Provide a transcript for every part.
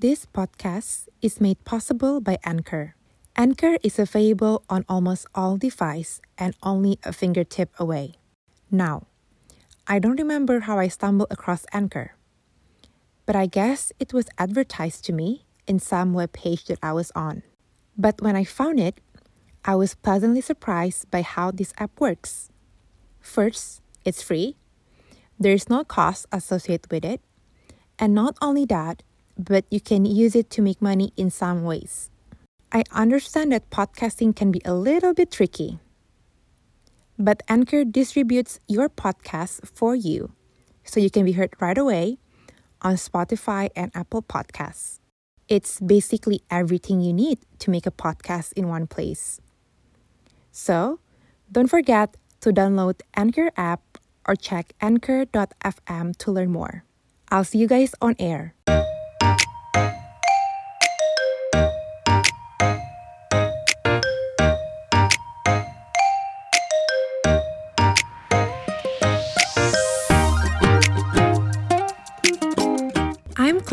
This podcast is made possible by Anchor. Anchor is available on almost all devices and only a fingertip away. Now, I don't remember how I stumbled across Anchor, but I guess it was advertised to me in some web page that I was on. But when I found it, I was pleasantly surprised by how this app works. First, it's free. There's no cost associated with it. And not only that, but you can use it to make money in some ways. I understand that podcasting can be a little bit tricky. But Anchor distributes your podcast for you so you can be heard right away on Spotify and Apple Podcasts. It's basically everything you need to make a podcast in one place. So, don't forget to download Anchor app or check anchor.fm to learn more. I'll see you guys on air.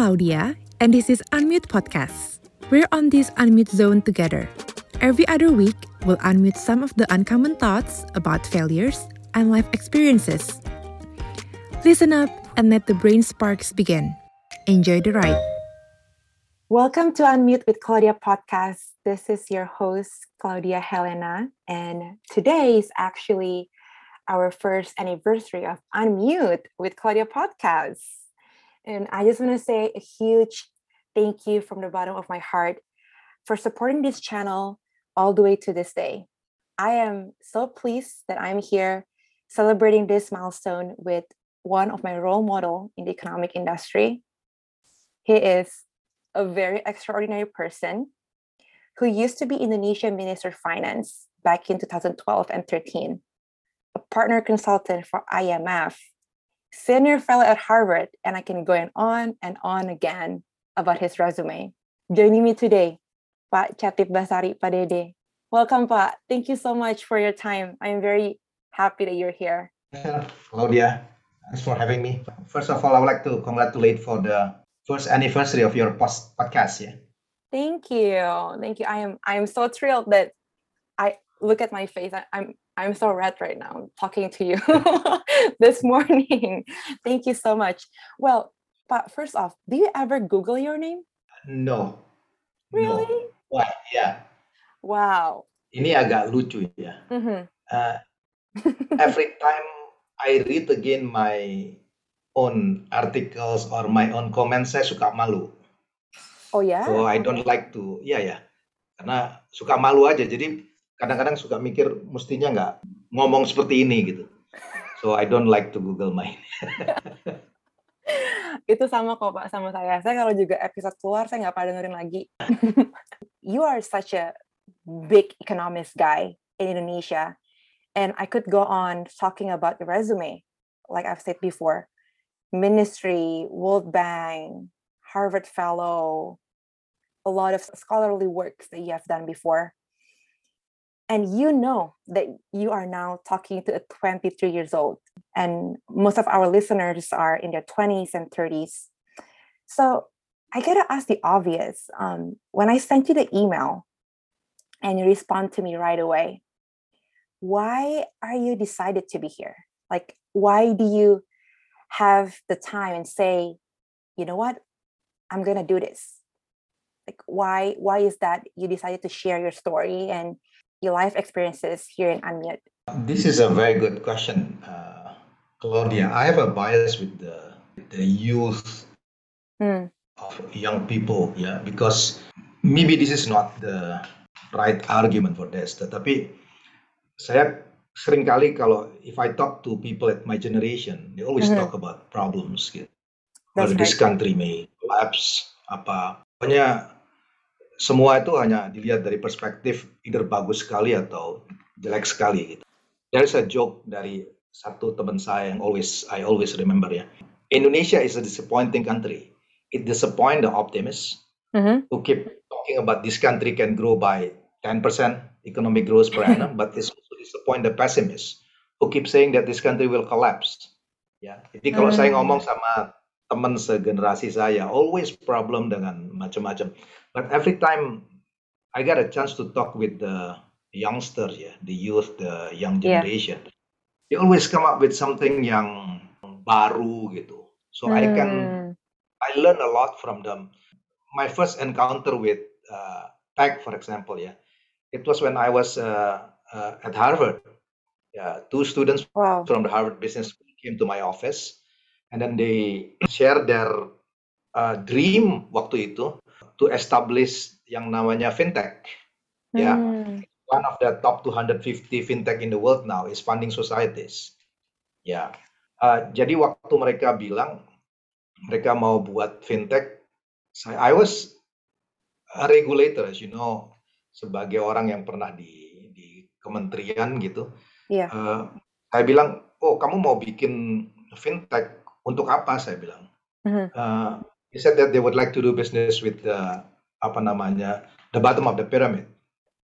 Claudia, and this is Unmute Podcast. We're on this unmute zone together. Every other week, we'll unmute some of the uncommon thoughts about failures and life experiences. Listen up and let the brain sparks begin. Enjoy the ride. Welcome to Unmute with Claudia podcast. This is your host, Claudia Helena, and today is actually our first anniversary of Unmute with Claudia podcast. And I just want to say a huge thank you from the bottom of my heart for supporting this channel all the way to this day. I am so pleased that I'm here celebrating this milestone with one of my role model in the economic industry. He is a very extraordinary person who used to be Indonesian Minister of Finance back in 2012 and 13, a partner consultant for IMF, senior fellow at Harvard, and I can go on and on again about his resume. Joining me today, Pak Chatip Basari Padede. Welcome, Pak. Thank you so much for your time. I am very happy that you're here. Claudia, thanks for having me. First of all, I would like to congratulate for the first anniversary of your post podcast. Yeah. Thank you. Thank you. I am I am so thrilled that look at my face. I, I'm I'm so red right now talking to you this morning. Thank you so much. Well, but first off, do you ever Google your name? No. Really? No. Why? Yeah. Wow. Ini agak lucu ya. Mhm. Uh, every time I read again my own articles or my own comments, saya suka malu. Oh ya? So I don't like to, ya ya, karena suka malu aja. Jadi kadang-kadang suka mikir mestinya nggak ngomong seperti ini gitu. So I don't like to Google my. Itu sama kok Pak sama saya. Saya kalau juga episode keluar saya nggak pada dengerin lagi. you are such a big economist guy in Indonesia. And I could go on talking about your resume, like I've said before. Ministry, World Bank, Harvard Fellow, a lot of scholarly works that you have done before. And you know that you are now talking to a 23 years old, and most of our listeners are in their 20s and 30s. So I gotta ask the obvious. Um, when I sent you the email and you respond to me right away, why are you decided to be here? Like, why do you have the time and say, you know what, I'm gonna do this? Like, why why is that you decided to share your story and your life experiences here in Unmute? This is a very good question, uh, Claudia. I have a bias with the the youth Hmm. of young people, yeah, because maybe this is not the right argument for this. Tetapi saya sering kali kalau if I talk to people at my generation, they always Mhm. talk about problems gitu. Whether this right. country may collapse, apa. Pokoknya semua itu hanya dilihat dari perspektif either bagus sekali atau jelek sekali gitu. There is a joke dari satu teman saya yang always I always remember ya. Indonesia is a disappointing country. It disappoint the optimists Mhm. who keep talking about this country can grow by 10% economic growth per annum, but it's also disappoint the pessimists who keep saying that this country will collapse. Ya, jadi kalau saya Hmm. ngomong sama teman segenerasi saya always problem dengan macam-macam. But every time I get a chance to talk with the youngsters, yeah, the youth, the young Yeah. generation, they always come up with something yang baru gitu. So I can Hmm. I learn a lot from them. My first encounter with uh, tech, for example, yeah, it was when I was uh, uh, at Harvard. Yeah, two students Wow. from the Harvard Business School came to my office, and then they share their uh, dream waktu itu to establish yang namanya fintech. Ya, Hmm. one of the top 250 fintech in the world now is funding societies. Ya, uh, jadi waktu mereka bilang mereka mau buat fintech, saya I was a regulator, as you know, sebagai orang yang pernah di di kementerian gitu. Iya. Eh, saya bilang, oh kamu mau bikin fintech untuk apa? Saya bilang. Mhm. He said that they would like to do business with the apa namanya the bottom of the pyramid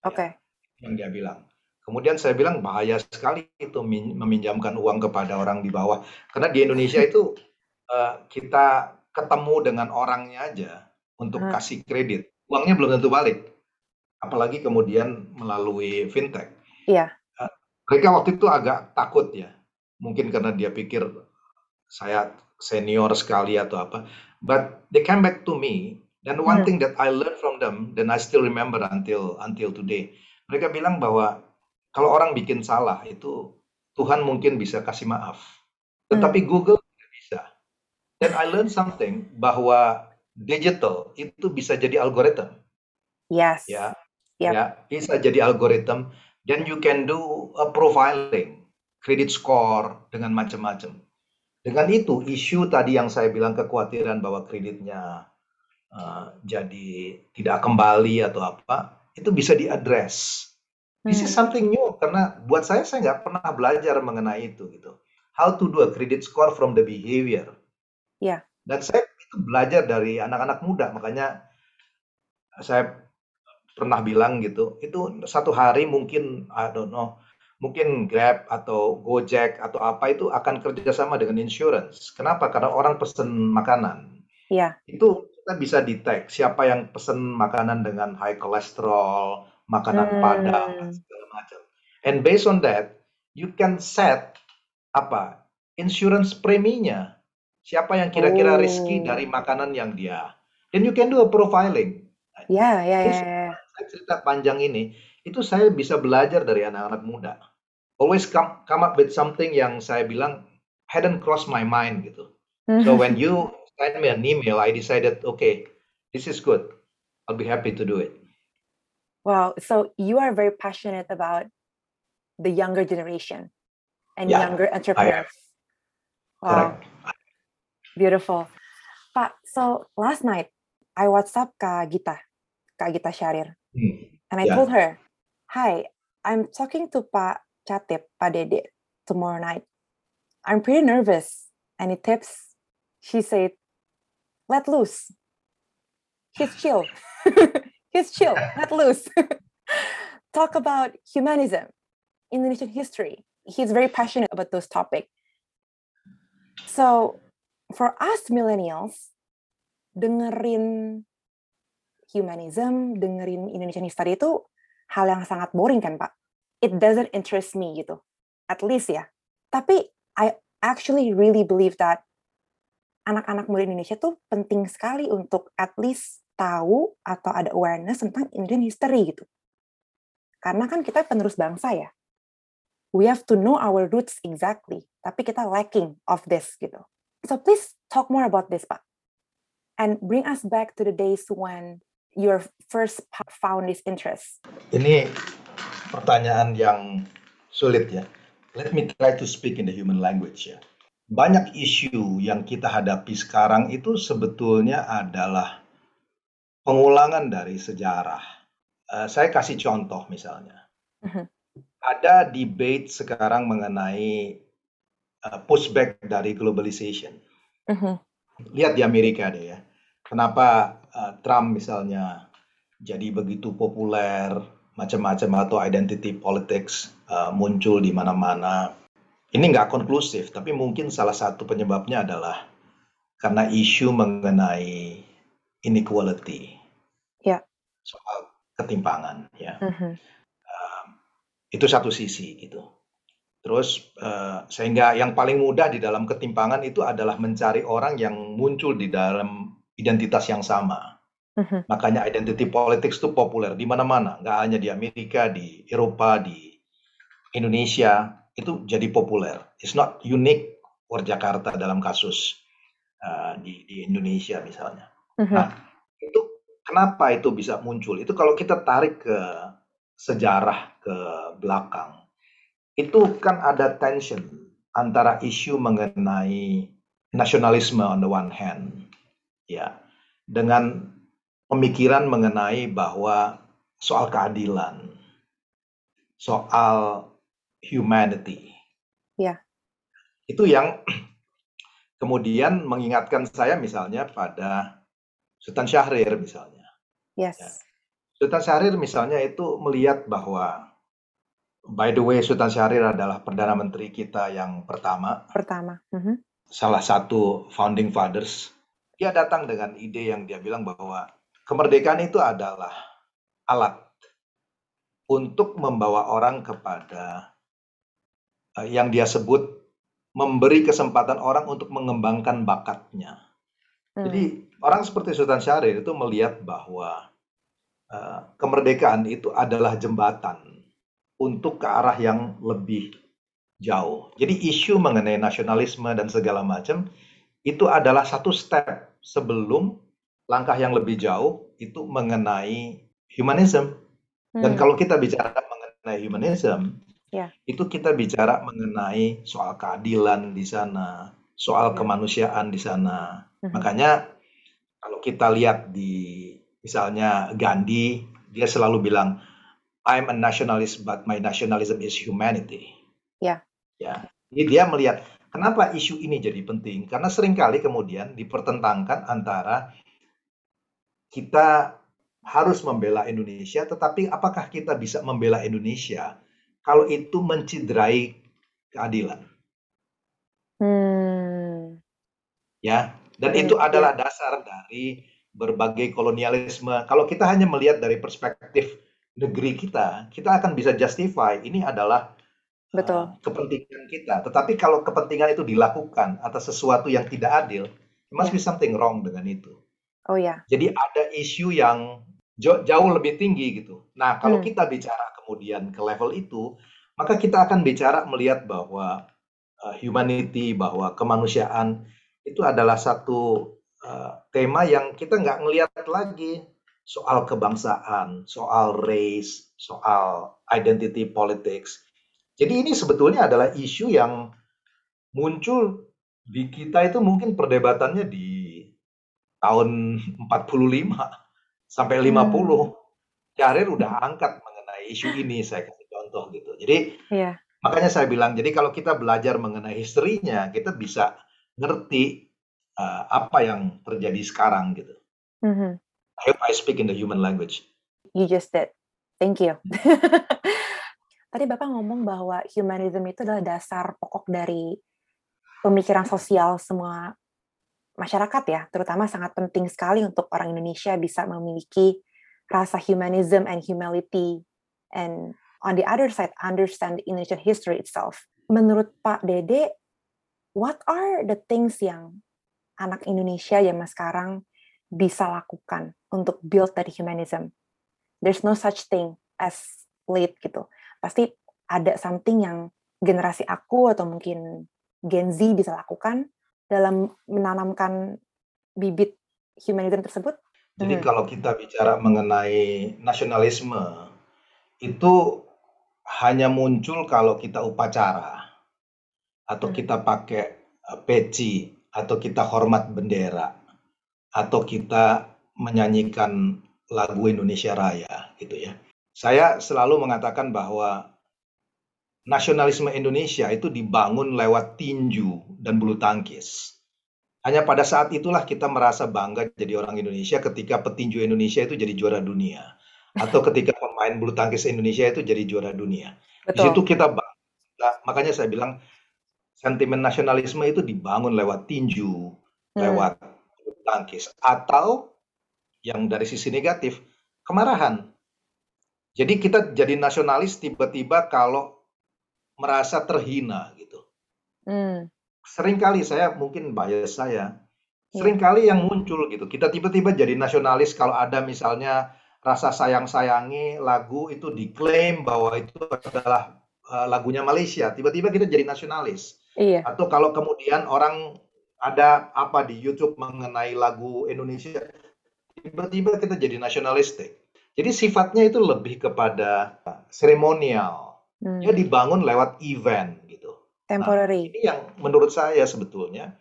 Oke. yang dia bilang. Kemudian saya bilang bahaya sekali itu min- meminjamkan uang kepada orang di bawah karena di Indonesia itu eh, kita ketemu dengan orangnya aja untuk Hmm. kasih kredit, uangnya belum tentu balik, apalagi kemudian melalui fintech. Iya. Eh, mereka waktu itu agak takut ya, mungkin karena dia pikir saya senior sekali atau apa. But they came back to me, dan one Hmm. thing that I learned from them, dan I still remember until until today, mereka bilang bahwa kalau orang bikin salah itu Tuhan mungkin bisa kasih maaf, tetapi Google tidak bisa. Dan I learned something bahwa digital itu bisa jadi algoritma Yes. ya Yep. ya bisa jadi algoritma dan you can do a profiling credit score dengan macam-macam dengan itu isu tadi yang saya bilang kekhawatiran bahwa kreditnya uh, jadi tidak kembali atau apa itu bisa diadres this is Hmm. something new karena buat saya saya nggak pernah belajar mengenai itu gitu how to do a credit score from the behavior Ya. dan saya itu belajar dari anak-anak muda makanya saya pernah bilang gitu, itu satu hari mungkin I don't know, mungkin Grab atau Gojek atau apa itu akan kerjasama dengan insurance. Kenapa? Karena orang pesen makanan. Iya. Itu kita bisa detect siapa yang pesen makanan dengan high cholesterol, makanan Hmm. padang, dan segala macam. And based on that, you can set apa insurance preminya. Siapa yang kira-kira risky Oh. dari makanan yang dia. Then you can do a profiling. Ya, ya, ya, Terus ya. saya cerita panjang ini, itu saya bisa belajar dari anak-anak muda. Always come, come up with something yang saya bilang hadn't crossed my mind gitu. So when you send me an email, I decided, okay, this is good. I'll be happy to do it. Wow. So you are very passionate about the younger generation and Yeah, younger entrepreneurs. Wow. Correct. Beautiful. Pak, so last night I WhatsApp Kak Gita, Kak Gita Syarir, Hmm. and I Yeah. told her, "Hi, I'm talking to Pak Catip, Pak Dede tomorrow night. I'm pretty nervous. Any tips?" She said, "Let loose. He's chill. He's chill. Let loose. Talk about humanism, Indonesian history. He's very passionate about those topics. So for us millennials, dengerin humanism, dengerin Indonesian history itu hal yang sangat boring kan, Pak? It doesn't interest me gitu. At least ya. Tapi I actually really believe that anak-anak muda Indonesia tuh penting sekali untuk at least tahu atau ada awareness tentang Indonesian history gitu. Karena kan kita penerus bangsa ya. We have to know our roots exactly. Tapi kita lacking of this gitu. So please talk more about this, Pak. And bring us back to the days when your first found this interest. Ini pertanyaan yang sulit ya. Let me try to speak in the human language ya. Banyak isu yang kita hadapi sekarang itu sebetulnya adalah pengulangan dari sejarah. Eh, saya kasih contoh misalnya. Mhm. Ada debate sekarang mengenai eh, pushback dari globalization. Mhm. Lihat di Amerika deh ya. Kenapa eh, Trump misalnya jadi begitu populer, macam-macam atau identity politics eh, muncul di mana-mana. Ini nggak konklusif, tapi mungkin salah satu penyebabnya adalah karena isu mengenai inequality. Ya. Soal ketimpangan ya. Mhm. Um, itu satu sisi gitu. Terus uh, sehingga yang paling mudah di dalam ketimpangan itu adalah mencari orang yang muncul di dalam identitas yang sama. Mhm. Makanya identity politics itu populer di mana-mana, nggak hanya di Amerika, di Eropa, di Indonesia itu jadi populer. It's not unique for Jakarta dalam kasus uh, di, di Indonesia misalnya. Mhm. Nah, itu kenapa itu bisa muncul? Itu kalau kita tarik ke sejarah ke belakang, itu kan ada tension antara isu mengenai nasionalisme on the one hand, ya, dengan pemikiran mengenai bahwa soal keadilan, soal humanity. Ya. Itu yang kemudian mengingatkan saya misalnya pada Sultan Syahrir misalnya. Yes. Ya. Sultan Syahrir misalnya itu melihat bahwa by the way Sultan Syahrir adalah perdana menteri kita yang pertama, Pertama. Mhm. salah satu founding fathers. Dia datang dengan ide yang dia bilang bahwa kemerdekaan itu adalah alat untuk membawa orang kepada uh, yang dia sebut memberi kesempatan orang untuk mengembangkan bakatnya. Hmm. Jadi orang seperti Sultan Syahrir itu melihat bahwa uh, kemerdekaan itu adalah jembatan untuk ke arah yang lebih jauh. Jadi isu mengenai nasionalisme dan segala macam itu adalah satu step sebelum langkah yang lebih jauh itu mengenai humanism. Dan Hmm. kalau kita bicara mengenai humanism, Ya. itu kita bicara mengenai soal keadilan di sana, soal Ya. kemanusiaan di sana. Mhm. Makanya kalau kita lihat di misalnya Gandhi, dia selalu bilang, I'm a nationalist, but my nationalism is humanity. Ya. Ya. Jadi dia melihat kenapa isu ini jadi penting? Karena sering kali kemudian dipertentangkan antara kita harus membela Indonesia, tetapi apakah kita bisa membela Indonesia kalau itu menciderai keadilan? Hmm. Ya, dan Hmm, itu adalah dasar dari berbagai kolonialisme. Kalau kita hanya melihat dari perspektif negeri kita, kita akan bisa justify ini adalah Betul. kepentingan kita. Tetapi kalau kepentingan itu dilakukan atas sesuatu yang tidak adil, there must Ya. be something wrong dengan itu. Oh ya. Jadi ada isu yang jauh lebih tinggi gitu. Nah, kalau Hmm. kita bicara kemudian ke level itu, maka kita akan bicara melihat bahwa uh, humanity, bahwa kemanusiaan itu adalah satu uh, tema yang kita nggak ngelihat lagi soal kebangsaan, soal race, soal identity politics. Jadi ini sebetulnya adalah isu yang muncul di kita itu mungkin perdebatannya di tahun 45 sampai 50. Syahrir udah angkat mengenai isu ini, saya kasih contoh gitu. Jadi Iya. makanya saya bilang, jadi kalau kita belajar mengenai historinya, kita bisa ngerti uh, apa yang terjadi sekarang gitu. Mhm. I hope I speak in the human language. You just did. Thank you. Tadi Bapak ngomong bahwa humanism itu adalah dasar pokok dari pemikiran sosial semua masyarakat ya, terutama sangat penting sekali untuk orang Indonesia bisa memiliki rasa humanism and humility and on the other side understand Indonesian history itself. Menurut Pak Dede, what are the things yang anak Indonesia zaman sekarang bisa lakukan untuk build that humanism? There's no such thing as late gitu. Pasti ada something yang generasi aku atau mungkin Gen Z bisa lakukan dalam menanamkan bibit humanism tersebut. Jadi Mhm. kalau kita bicara mengenai nasionalisme, itu hanya muncul kalau kita upacara, atau Hmm. kita pakai uh, peci, atau kita hormat bendera, atau kita menyanyikan lagu Indonesia Raya, gitu ya. Saya selalu mengatakan bahwa nasionalisme Indonesia itu dibangun lewat tinju dan bulu tangkis. Hanya pada saat itulah kita merasa bangga jadi orang Indonesia ketika petinju Indonesia itu jadi juara dunia. Atau ketika pemain bulu tangkis Indonesia itu jadi juara dunia. Di situ Betul. kita bangga. Makanya saya bilang sentimen nasionalisme itu dibangun lewat tinju, lewat tangkis atau yang dari sisi negatif kemarahan. Jadi kita jadi nasionalis tiba-tiba kalau merasa terhina gitu. Hmm. Seringkali saya mungkin bias saya, Iya. sering kali yang muncul gitu. Kita tiba-tiba jadi nasionalis kalau ada misalnya rasa sayang-sayangi lagu itu diklaim bahwa itu adalah uh, lagunya Malaysia. Tiba-tiba kita jadi nasionalis. Iya. Atau kalau kemudian orang ada apa di YouTube mengenai lagu Indonesia, tiba-tiba kita jadi nasionalistik. Jadi sifatnya itu lebih kepada seremonial. Hmm. Ya dibangun lewat event gitu. Nah, Temporary. ini yang menurut saya sebetulnya,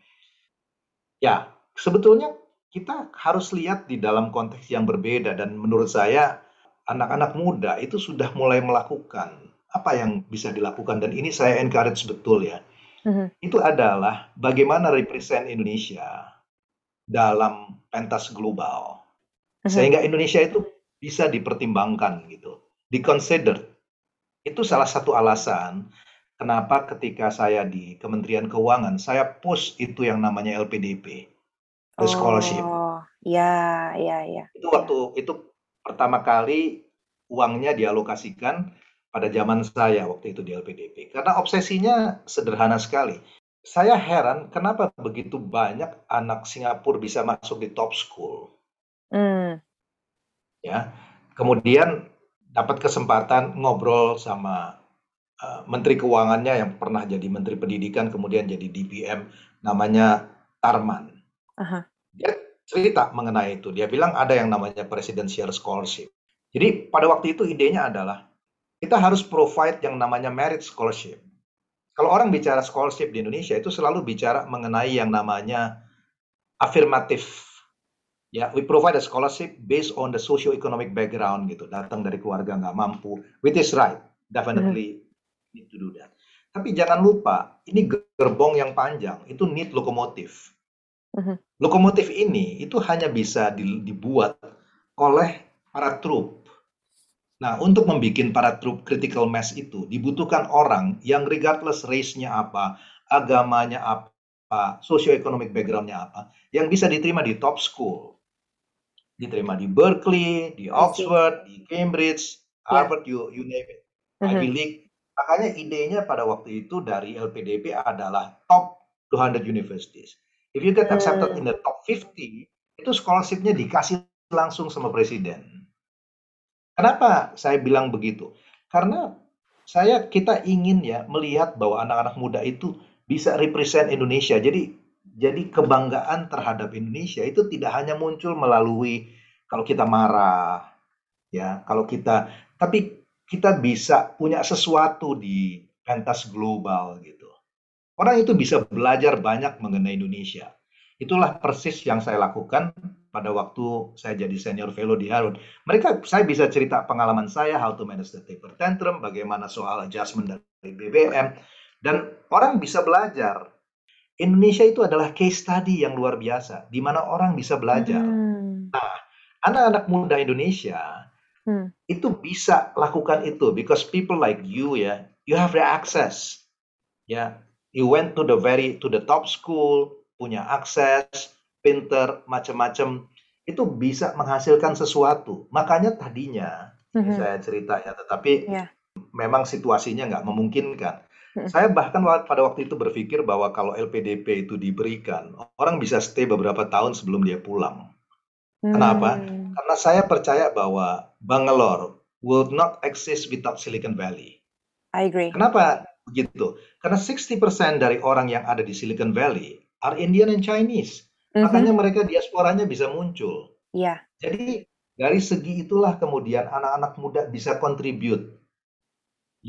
ya sebetulnya kita harus lihat di dalam konteks yang berbeda dan menurut saya anak-anak muda itu sudah mulai melakukan apa yang bisa dilakukan dan ini saya encourage betul ya. Mhm. Itu adalah bagaimana represent Indonesia dalam pentas global. Mhm. Sehingga Indonesia itu bisa dipertimbangkan gitu, diconsider. Itu salah satu alasan kenapa ketika saya di Kementerian Keuangan, saya push itu yang namanya LPDP, the scholarship. Oh, ya, ya, ya. Itu waktu itu pertama kali uangnya dialokasikan pada zaman saya waktu itu di LPDP. Karena obsesinya sederhana sekali. Saya heran kenapa begitu banyak anak Singapura bisa masuk di top school. Hmm. Ya. Kemudian dapat kesempatan ngobrol sama uh, menteri keuangannya yang pernah jadi menteri pendidikan kemudian jadi DPM namanya Tarman. Aha. dia cerita mengenai itu. Dia bilang ada yang namanya presidential scholarship. Jadi pada waktu itu idenya adalah kita harus provide yang namanya merit scholarship. Kalau orang bicara scholarship di Indonesia itu selalu bicara mengenai yang namanya afirmatif Ya, we provide a scholarship based on the socio-economic background gitu, datang dari keluarga nggak mampu, which is right, definitely need to do that. Tapi jangan lupa, ini gerbong yang panjang, itu need lokomotif. Mhm. Lokomotif ini itu hanya bisa di- dibuat oleh para trup. Nah, untuk membuat para trup critical mass itu dibutuhkan orang yang regardless race-nya apa, agamanya apa, socio-economic background-nya apa, yang bisa diterima di top school diterima di Berkeley, di. Oxford, di Cambridge, Ya. Harvard, you, you name it, Mhm. Ivy League. Makanya idenya pada waktu itu dari LPDP adalah top 200 universities. If you get accepted Hmm. in the top 50, itu scholarship-nya dikasih langsung sama presiden. Kenapa saya bilang begitu? Karena saya kita ingin ya melihat bahwa anak-anak muda itu bisa represent Indonesia. Jadi jadi kebanggaan terhadap Indonesia itu tidak hanya muncul melalui kalau kita marah, ya, kalau kita, tapi kita bisa punya sesuatu di pentas global gitu. Orang itu bisa belajar banyak mengenai Indonesia. Itulah persis yang saya lakukan pada waktu saya jadi senior fellow di Harvard. Mereka, saya bisa cerita pengalaman saya, how to manage the taper tantrum, bagaimana soal adjustment dari BBM, dan orang bisa belajar. Indonesia itu adalah case study yang luar biasa, di mana orang bisa belajar. Hmm. Anak-anak muda Indonesia Hmm. itu bisa lakukan itu because people like you ya, you have the access. Ya, you went to the very to the top school, punya akses, pinter, macam-macam. Itu bisa menghasilkan sesuatu. Makanya tadinya Mhm. saya cerita ya, tetapi Ya. memang situasinya nggak memungkinkan. Saya bahkan pada waktu itu berpikir bahwa kalau LPDP itu diberikan, orang bisa stay beberapa tahun sebelum dia pulang. Kenapa? Hmm. Karena saya percaya bahwa Bangalore will not exist without Silicon Valley. I agree. Kenapa begitu? Karena 60% dari orang yang ada di Silicon Valley are Indian and Chinese. Mhm. Makanya mereka diasporanya bisa muncul. Ya. Jadi dari segi itulah kemudian anak-anak muda bisa contribute.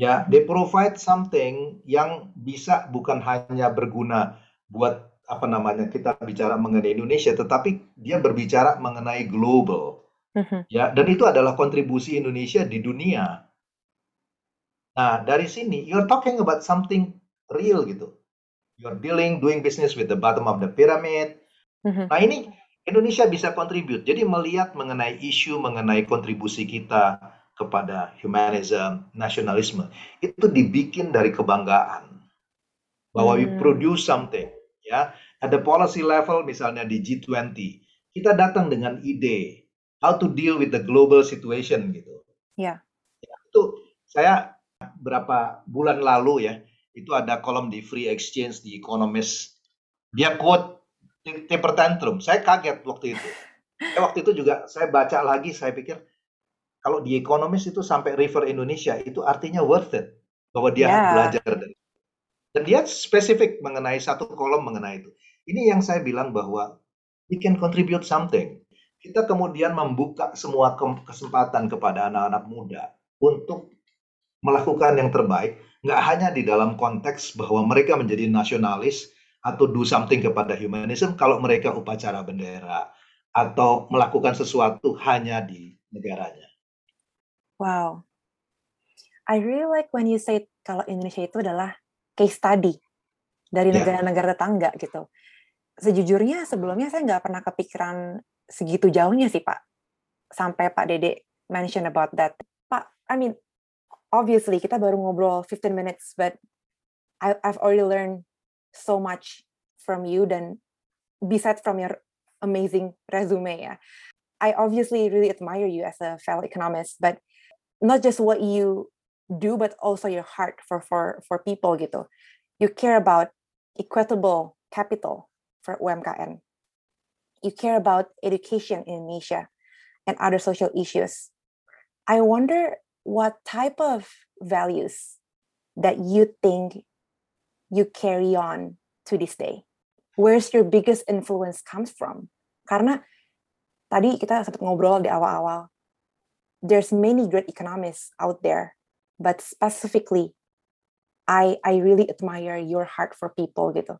Ya, they provide something yang bisa bukan hanya berguna buat apa namanya kita bicara mengenai Indonesia, tetapi dia berbicara mengenai global. Mhm. Ya, dan itu adalah kontribusi Indonesia di dunia. Nah, dari sini you're talking about something real gitu. You're dealing, doing business with the bottom of the pyramid. Mhm. Nah, ini Indonesia bisa contribute. Jadi melihat mengenai isu, mengenai kontribusi kita kepada humanism, nasionalisme, itu dibikin dari kebanggaan. Bahwa we Hmm. produce something, ya. At the policy level misalnya di G20, kita datang dengan ide how to deal with the global situation gitu. Ya. Ya, Itu saya berapa bulan lalu ya, itu ada kolom di Free Exchange di Economist. Dia quote taper tantrum. Saya kaget waktu itu. Eh, waktu itu juga saya baca lagi, saya pikir kalau di Economist itu sampai refer Indonesia itu artinya worth it bahwa dia Ya. belajar dari dan dia spesifik mengenai satu kolom mengenai itu. Ini yang saya bilang bahwa we can contribute something. Kita kemudian membuka semua ke- kesempatan kepada anak-anak muda untuk melakukan yang terbaik, nggak hanya di dalam konteks bahwa mereka menjadi nasionalis atau do something kepada humanism kalau mereka upacara bendera atau melakukan sesuatu hanya di negaranya. Wow. I really like when you say kalau Indonesia itu adalah case study dari Ya. negara-negara tetangga gitu. Sejujurnya sebelumnya saya nggak pernah kepikiran segitu jauhnya sih Pak. Sampai Pak Dede mention about that. Pak, I mean, obviously kita baru ngobrol 15 minutes, but I, I've already learned so much from you dan besides from your amazing resume ya. I obviously really admire you as a fellow economist, but not just what you do, but also your heart for for for people gitu. You care about equitable capital for UMKM. You care about education in Indonesia and other social issues. I wonder what type of values that you think you carry on to this day. Where's your biggest influence comes from? Karena tadi kita sempat ngobrol di awal-awal there's many great economists out there, but specifically, I I really admire your heart for people gitu.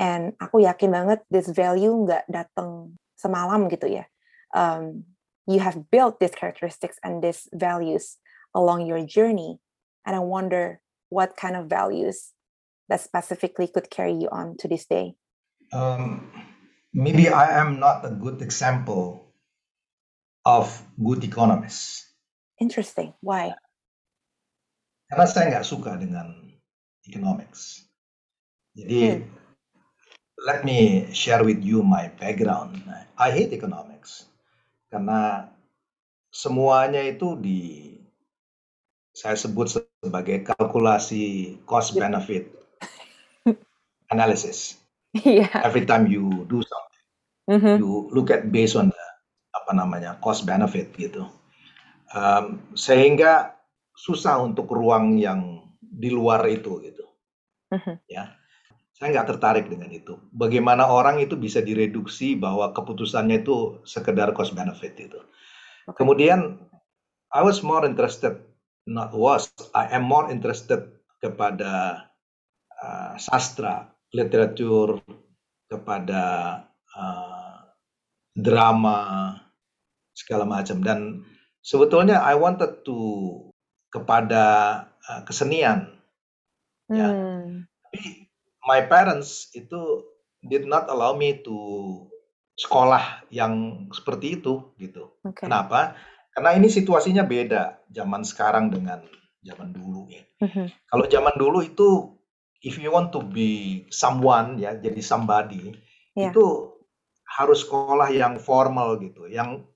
And aku yakin banget this value nggak datang semalam gitu ya. Um, you have built these characteristics and these values along your journey, and I wonder what kind of values that specifically could carry you on to this day. Um, maybe I am not a good example of good economist Interesting. Why? karena saya nggak suka dengan economics. Jadi, Hmm. let me share with you my background. I hate economics karena semuanya itu di saya sebut sebagai kalkulasi cost benefit analysis. Yeah. Every time you do something, Mhm. you look at based on the apa namanya cost benefit gitu. Um, sehingga susah untuk ruang yang di luar itu gitu. Mhm. Ya, saya nggak tertarik dengan itu. Bagaimana orang itu bisa direduksi bahwa keputusannya itu sekedar cost benefit itu. Okay. Kemudian I was more interested, not was, I am more interested kepada uh, sastra, literatur, kepada uh, drama, segala macam. Dan sebetulnya I wanted to kepada uh, kesenian. Ya. Hmm. Tapi my parents itu did not allow me to sekolah yang seperti itu gitu. Okay. Kenapa? Karena ini situasinya beda zaman sekarang dengan zaman dulu ya. Mhm. Kalau zaman dulu itu if you want to be someone ya, jadi somebody, Iya. itu harus sekolah yang formal gitu. Yang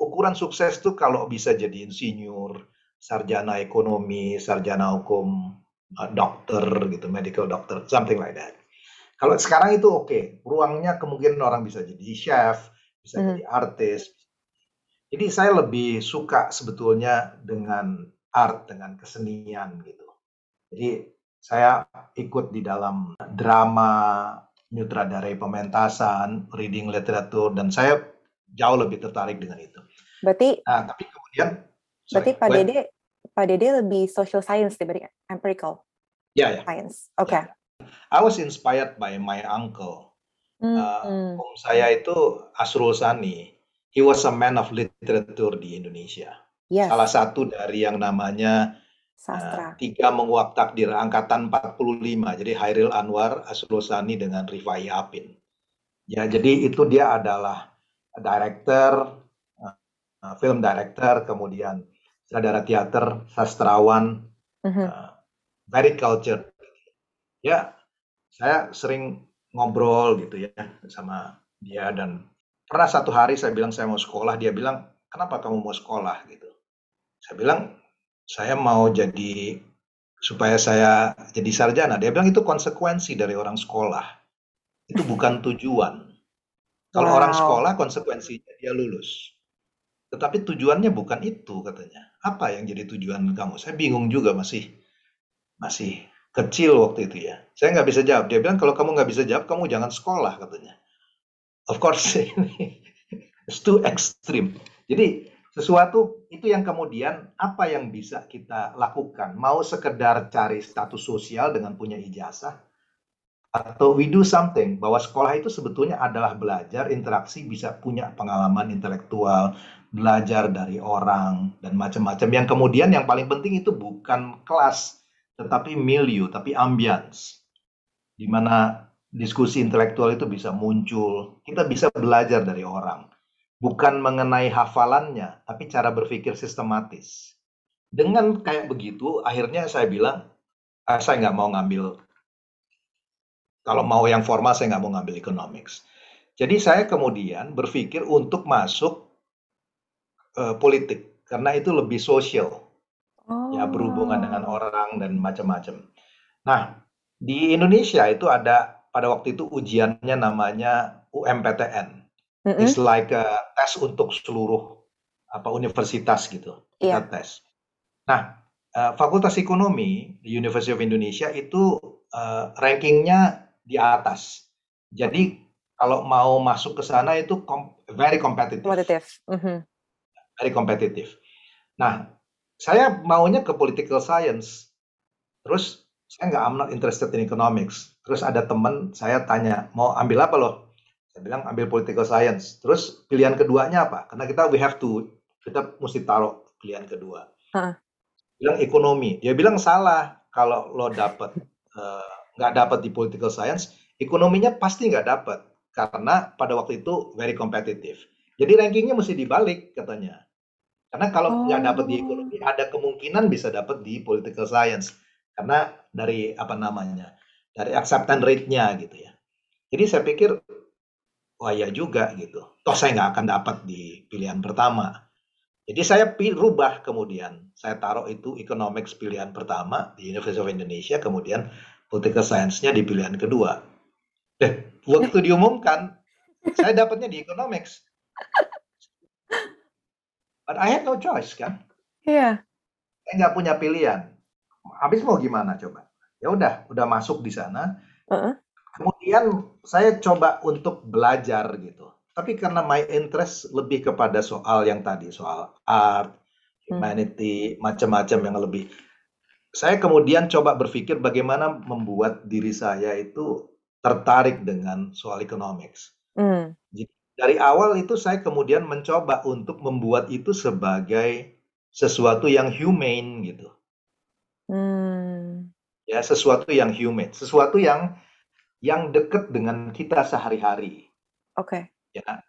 ukuran sukses tuh kalau bisa jadi insinyur, sarjana ekonomi, sarjana hukum, uh, dokter gitu, medical doctor, something like that. Kalau sekarang itu oke, ruangnya kemungkinan orang bisa jadi chef, bisa Mhm. jadi artis. Jadi saya lebih suka sebetulnya dengan art, dengan kesenian gitu. Jadi saya ikut di dalam drama, nyutradarai pementasan, reading literatur, dan saya jauh lebih tertarik dengan itu. Berarti Nah, tapi kemudian, berarti sorry, Pak go ahead. Dede Pak Dede lebih social science dibanding empirical Ya, ya. science. Oke. I was inspired by my uncle. Uh, Hmm. om saya itu Asrul Sani. He was a man of literature di Indonesia. Yes. Salah satu dari yang namanya Sastra. uh, tiga menguak takdir angkatan 45. Jadi Hairil Anwar, Asrul Sani dengan Rifai Apin. Ya, jadi itu dia adalah director, uh, film director, kemudian sutradara teater, sastrawan, Mhm. uh, very cultured. Ya, saya sering ngobrol gitu ya sama dia dan pernah satu hari saya bilang saya mau sekolah, dia bilang, "Kenapa kamu mau sekolah?" gitu. Saya bilang, "Saya mau jadi supaya saya jadi sarjana." Dia bilang, "Itu konsekuensi dari orang sekolah. Itu bukan tujuan." Kalau orang sekolah konsekuensinya dia lulus. Tetapi tujuannya bukan itu katanya. Apa yang jadi tujuan kamu? Saya bingung juga masih masih kecil waktu itu ya. Saya nggak bisa jawab. Dia bilang kalau kamu nggak bisa jawab, kamu jangan sekolah katanya. Of course ini it's too extreme. Jadi sesuatu itu yang kemudian apa yang bisa kita lakukan? Mau sekedar cari status sosial dengan punya ijazah? Atau we do something bahwa sekolah itu sebetulnya adalah belajar interaksi bisa punya pengalaman intelektual belajar dari orang dan macam-macam. Yang kemudian yang paling penting itu bukan kelas tetapi milieu tapi ambience di mana diskusi intelektual itu bisa muncul. Kita bisa belajar dari orang. Bukan mengenai hafalannya tapi cara berpikir sistematis. Dengan kayak begitu akhirnya saya bilang ah, saya nggak mau ngambil kalau mau yang formal saya nggak mau ngambil economics. Jadi saya kemudian berpikir untuk masuk uh, politik karena itu lebih sosial. Oh. Ya berhubungan dengan orang dan macam-macam. Nah, di Indonesia itu ada pada waktu itu ujiannya namanya UMPTN. Mm -hmm. It's like a tes untuk seluruh apa universitas gitu. Yeah. tes. Nah, uh, Fakultas Ekonomi di University of Indonesia itu uh, rankingnya di atas. Jadi kalau mau masuk ke sana itu kom very competitive. Kompetitif. Mm -hmm. Very kompetitif. Nah, saya maunya ke political science. Terus saya nggak I'm not interested in economics. Terus ada teman saya tanya mau ambil apa loh? Saya bilang ambil political science. Terus pilihan keduanya apa? Karena kita we have to kita mesti taruh pilihan kedua. Huh. Bilang ekonomi. Dia bilang salah kalau lo dapet uh, nggak dapat di political science, ekonominya pasti nggak dapat karena pada waktu itu very competitive. Jadi rankingnya mesti dibalik katanya. Karena kalau nggak oh. dapat di ekonomi, ada kemungkinan bisa dapat di political science karena dari apa namanya, dari acceptance rate-nya gitu ya. Jadi saya pikir, wah ya juga gitu. Toh saya nggak akan dapat di pilihan pertama. Jadi saya rubah kemudian, saya taruh itu economics pilihan pertama di University of Indonesia, kemudian political science-nya di pilihan kedua. Eh, waktu diumumkan, saya dapatnya di economics. But I had no choice kan? Iya. Yeah. Saya nggak punya pilihan. Habis mau gimana coba? Ya udah, udah masuk di sana. Uh -uh. Kemudian saya coba untuk belajar gitu. Tapi karena my interest lebih kepada soal yang tadi, soal art, hmm. humanity, hmm. macam-macam yang lebih saya kemudian coba berpikir bagaimana membuat diri saya itu tertarik dengan soal economics. Mm. dari awal itu saya kemudian mencoba untuk membuat itu sebagai sesuatu yang humane gitu. Mm. Ya, sesuatu yang humane, sesuatu yang yang dekat dengan kita sehari-hari. Oke. Okay. Ya.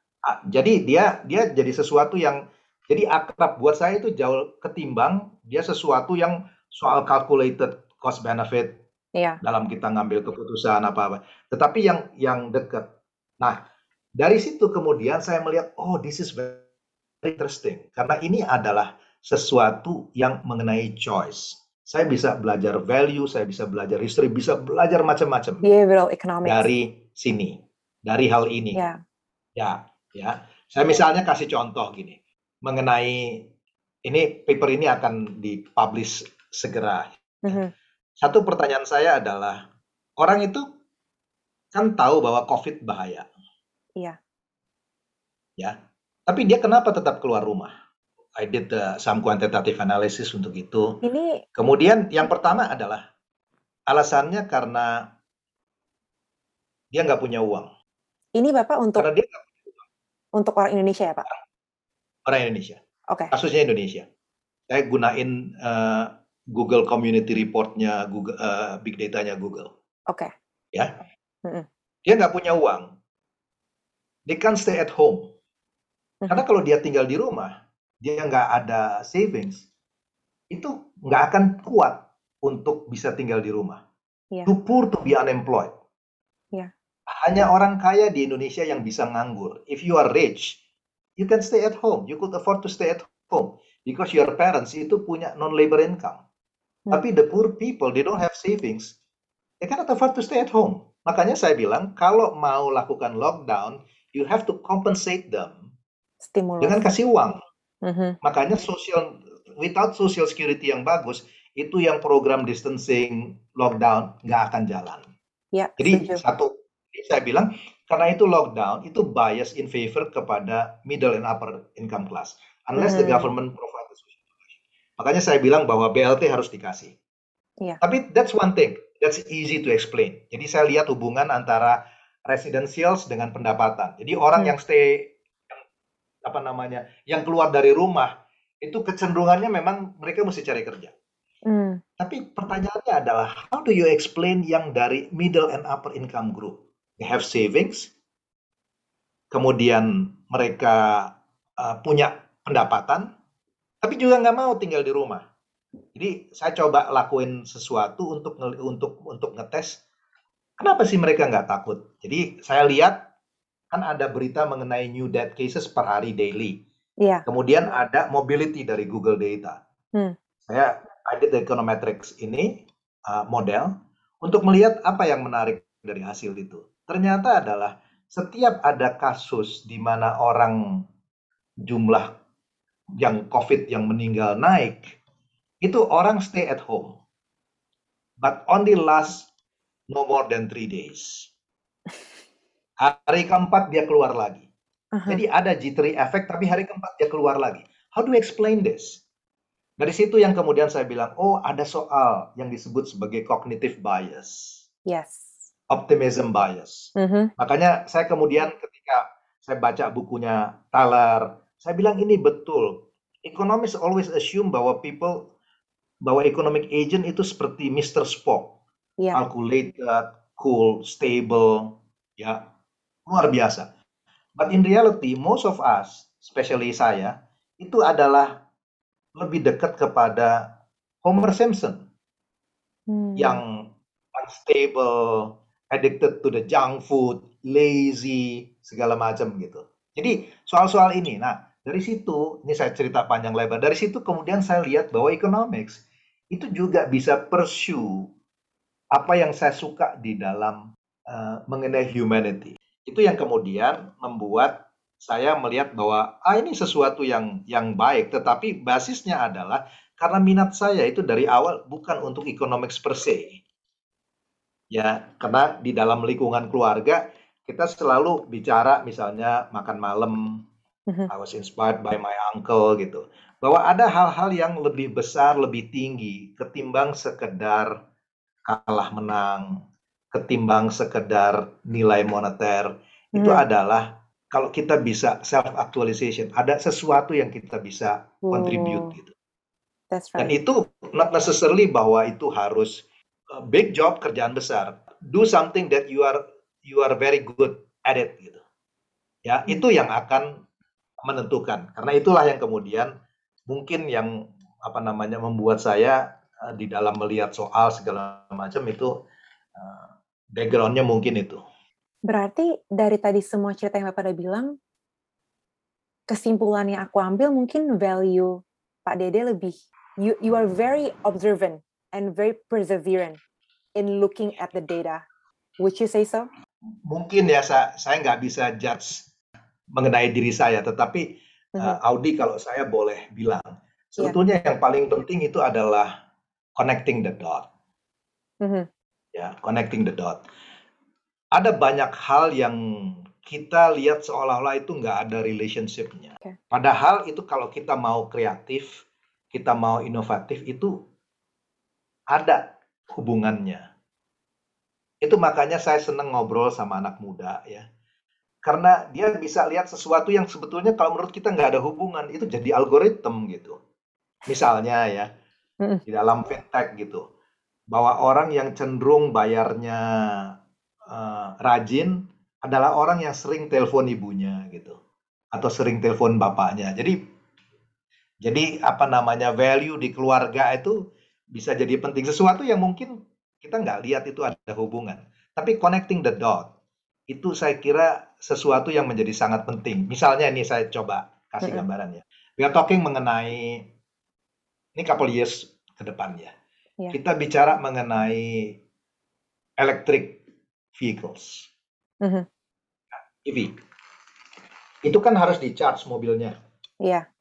Jadi dia dia jadi sesuatu yang jadi akrab buat saya itu jauh ketimbang dia sesuatu yang soal calculated cost benefit yeah. dalam kita ngambil keputusan apa-apa. Tetapi yang yang dekat. Nah, dari situ kemudian saya melihat oh this is very interesting karena ini adalah sesuatu yang mengenai choice. Saya bisa belajar value, saya bisa belajar history, bisa belajar macam-macam. Dari sini, dari hal ini. Yeah. Ya, ya. Saya misalnya kasih contoh gini mengenai ini paper ini akan dipublish segera. Mm-hmm. Satu pertanyaan saya adalah orang itu kan tahu bahwa COVID bahaya. Iya. Ya. Tapi dia kenapa tetap keluar rumah? I did the, some quantitative analysis untuk itu. Ini kemudian yang pertama adalah alasannya karena dia nggak punya uang. Ini bapak untuk karena dia gak punya uang. untuk orang Indonesia ya pak? Orang Indonesia. Oke. Okay. Kasusnya Indonesia. Saya gunain uh, Google Community Report-nya Google uh, Big Data-nya Google. Oke. Okay. Ya. Mm-hmm. Dia nggak punya uang. Dia kan stay at home. Mm-hmm. Karena kalau dia tinggal di rumah, dia nggak ada savings, itu nggak akan kuat untuk bisa tinggal di rumah. Yeah. Too poor to be unemployed. Yeah. hanya orang kaya di Indonesia yang bisa nganggur. If you are rich, you can stay at home. You could afford to stay at home because your parents itu punya non-labor income. Hmm. Tapi the poor people, they don't have savings. They cannot afford to stay at home. Makanya saya bilang, kalau mau lakukan lockdown, you have to compensate them Stimulus. dengan kasih uang. Mm-hmm. Makanya social without social security yang bagus, itu yang program distancing lockdown nggak akan jalan. Ya, Jadi setuju. satu, saya bilang karena itu lockdown itu bias in favor kepada middle and upper income class, unless mm-hmm. the government provide Makanya saya bilang bahwa BLT harus dikasih. Ya. Tapi that's one thing, that's easy to explain. Jadi saya lihat hubungan antara residentials dengan pendapatan. Jadi orang hmm. yang stay apa namanya, yang keluar dari rumah itu kecenderungannya memang mereka mesti cari kerja. Hmm. Tapi pertanyaannya adalah how do you explain yang dari middle and upper income group? They have savings, kemudian mereka uh, punya pendapatan, tapi juga nggak mau tinggal di rumah. Jadi saya coba lakuin sesuatu untuk untuk untuk ngetes kenapa sih mereka nggak takut. Jadi saya lihat kan ada berita mengenai new death cases per hari daily. Yeah. Kemudian ada mobility dari Google Data. Hmm. Saya the econometrics ini uh, model untuk melihat apa yang menarik dari hasil itu. Ternyata adalah setiap ada kasus di mana orang jumlah yang COVID yang meninggal naik, itu orang stay at home. But only last no more than three days. Hari keempat dia keluar lagi. Uh -huh. Jadi ada G3 effect, tapi hari keempat dia keluar lagi. How do you explain this? Dari situ yang kemudian saya bilang, oh ada soal yang disebut sebagai cognitive bias. Yes. Optimism bias. Mm -hmm. Makanya saya kemudian ketika saya baca bukunya Thaler, saya bilang ini betul. Economists always assume bahwa people, bahwa economic agent itu seperti Mr. Spock. Yeah. Calculated, cool, stable, ya luar biasa. But in reality, most of us, especially saya, itu adalah lebih dekat kepada Homer Simpson hmm. yang unstable, addicted to the junk food, lazy, segala macam gitu. Jadi soal-soal ini, nah dari situ, ini saya cerita panjang lebar, dari situ kemudian saya lihat bahwa economics itu juga bisa pursue apa yang saya suka di dalam uh, mengenai humanity. Itu yang kemudian membuat saya melihat bahwa ah ini sesuatu yang yang baik, tetapi basisnya adalah karena minat saya itu dari awal bukan untuk economics per se. Ya, karena di dalam lingkungan keluarga kita selalu bicara misalnya makan malam, mm-hmm. I was inspired by my uncle gitu. Bahwa ada hal-hal yang lebih besar, lebih tinggi ketimbang sekedar kalah menang, ketimbang sekedar nilai moneter. Itu mm. adalah kalau kita bisa self actualization, ada sesuatu yang kita bisa contribute hmm. gitu. That's right. Dan itu not necessarily bahwa itu harus uh, big job kerjaan besar. Do something that you are you are very good at it gitu. Ya, hmm. itu yang akan menentukan. Karena itulah yang kemudian mungkin yang apa namanya membuat saya uh, di dalam melihat soal segala macam itu uh, backgroundnya mungkin itu. Berarti dari tadi semua cerita yang Bapak udah bilang, kesimpulan yang aku ambil mungkin value Pak Dede lebih, you, you are very observant and very perseverant in looking at the data. Would you say so? Mungkin ya, saya, saya nggak bisa judge mengenai diri saya, tetapi uh, Audi kalau saya boleh bilang, iya. sebetulnya yeah. yang paling penting itu adalah connecting the dot. Mm -hmm. Ya, connecting the dot ada banyak hal yang kita lihat seolah-olah itu nggak ada relationship-nya. Okay. Padahal itu kalau kita mau kreatif, kita mau inovatif itu ada hubungannya. Itu makanya saya senang ngobrol sama anak muda ya. Karena dia bisa lihat sesuatu yang sebetulnya kalau menurut kita nggak ada hubungan, itu jadi algoritma gitu. Misalnya ya, di dalam fintech gitu. Bahwa orang yang cenderung bayarnya uh, rajin adalah orang yang sering telepon ibunya gitu atau sering telepon bapaknya. Jadi jadi apa namanya value di keluarga itu bisa jadi penting sesuatu yang mungkin kita nggak lihat itu ada hubungan. Tapi connecting the dot. itu saya kira sesuatu yang menjadi sangat penting. Misalnya ini saya coba kasih Mm-mm. gambarannya. We are talking mengenai ini couple years ke depan ya. Iya. Kita bicara mengenai electric vehicles, Mhm. EV. Itu kan harus di charge mobilnya. Iya.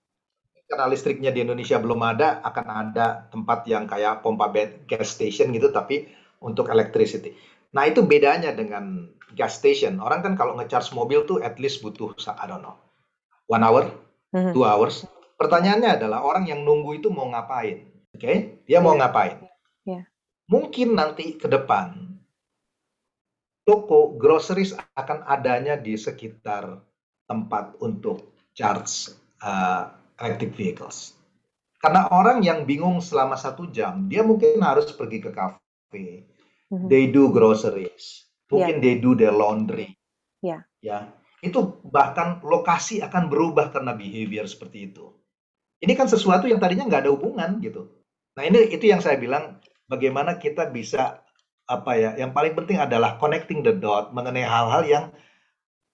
Karena listriknya di Indonesia belum ada, akan ada tempat yang kayak pompa gas station gitu, tapi untuk electricity. Nah itu bedanya dengan gas station. Orang kan kalau nge-charge mobil tuh at least butuh, I don't know, one hour, Mhm. two hours. Pertanyaannya adalah orang yang nunggu itu mau ngapain? Oke, dia mau Iya. ngapain? Iya. Mungkin nanti ke depan toko groceries akan adanya di sekitar tempat untuk charge uh, electric vehicles. Karena orang yang bingung selama satu jam, dia mungkin harus pergi ke cafe, Mhm. they do groceries, mungkin they do their laundry. Iya. Ya, itu bahkan lokasi akan berubah karena behavior seperti itu. Ini kan sesuatu yang tadinya nggak ada hubungan gitu. Nah ini itu yang saya bilang bagaimana kita bisa apa ya? Yang paling penting adalah connecting the dot mengenai hal-hal yang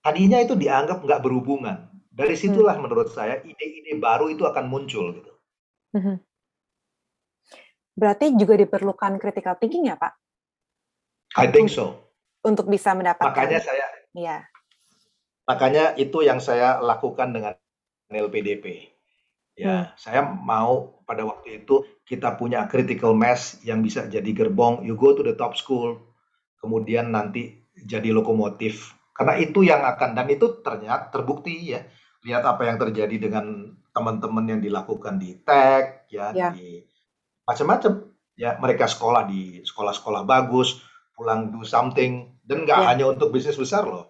tadinya itu dianggap nggak berhubungan. Dari situlah menurut saya ide-ide baru itu akan muncul gitu. Mhm. Berarti juga diperlukan critical thinking ya, Pak, I think so. Untuk bisa mendapatkan. Makanya saya Iya. Makanya itu yang saya lakukan dengan LPDP. Ya, saya mau pada waktu itu kita punya critical mass yang bisa jadi gerbong. You go to the top school, kemudian nanti jadi lokomotif. Karena itu yang akan dan itu ternyata terbukti ya. Lihat apa yang terjadi dengan teman-teman yang dilakukan di tech ya, Ya. di macam-macam. Ya, mereka sekolah di sekolah-sekolah bagus, pulang do something dan nggak Ya. hanya untuk bisnis besar loh.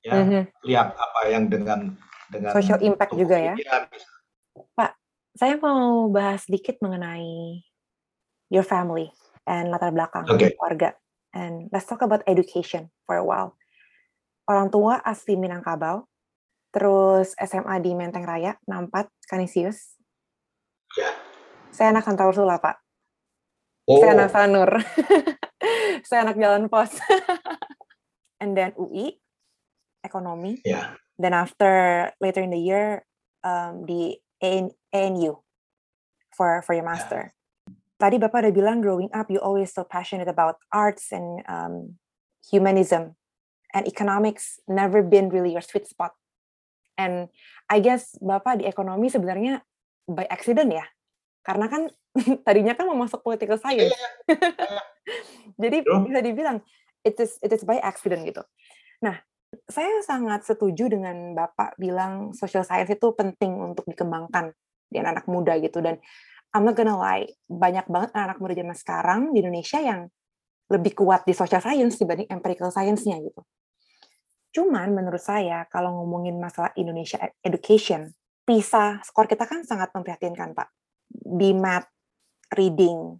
Ya, Mhm. lihat apa yang dengan dengan Social impact juga ya. Misalnya. Saya mau bahas sedikit mengenai your family and latar belakang Oke. keluarga. And let's talk about education for a while. Orang tua asli Minangkabau, terus SMA di Menteng Raya, Nampat, Kanisius. Ya. Saya anak kantor Sula, Pak. Oh, Saya anak Sanur. Saya anak Jalan Pos. And then UI, ekonomi. ya. Then after later in the year um, di AN ANU for for your master. Tadi Bapak udah bilang growing up you always so passionate about arts and um, humanism and economics never been really your sweet spot. And I guess Bapak di ekonomi sebenarnya by accident ya. Karena kan tadinya kan mau masuk political science. Jadi Betul. bisa dibilang it is it is by accident gitu. Nah, saya sangat setuju dengan Bapak bilang social science itu penting untuk dikembangkan di anak-anak muda gitu dan I'm not gonna lie, banyak banget anak-anak muda zaman sekarang di Indonesia yang lebih kuat di social science dibanding empirical science-nya gitu. Cuman menurut saya kalau ngomongin masalah Indonesia education, PISA skor kita kan sangat memprihatinkan, Pak. Di math, reading,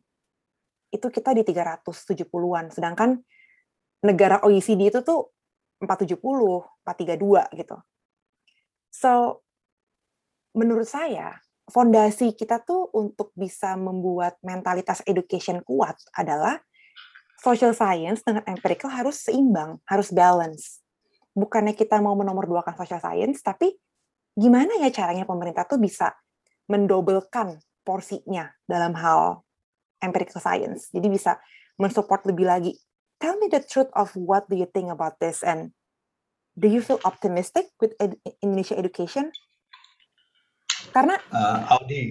itu kita di 370-an, sedangkan negara OECD itu tuh 470, 432 gitu. So, menurut saya, fondasi kita tuh untuk bisa membuat mentalitas education kuat adalah social science dengan empirical harus seimbang, harus balance. Bukannya kita mau menomorduakan social science, tapi gimana ya caranya pemerintah tuh bisa mendobelkan porsinya dalam hal empirical science. Jadi bisa mensupport lebih lagi. Tell me the truth of what do you think about this and do you feel optimistic with ed- Indonesia education? Karena Eh, Audi,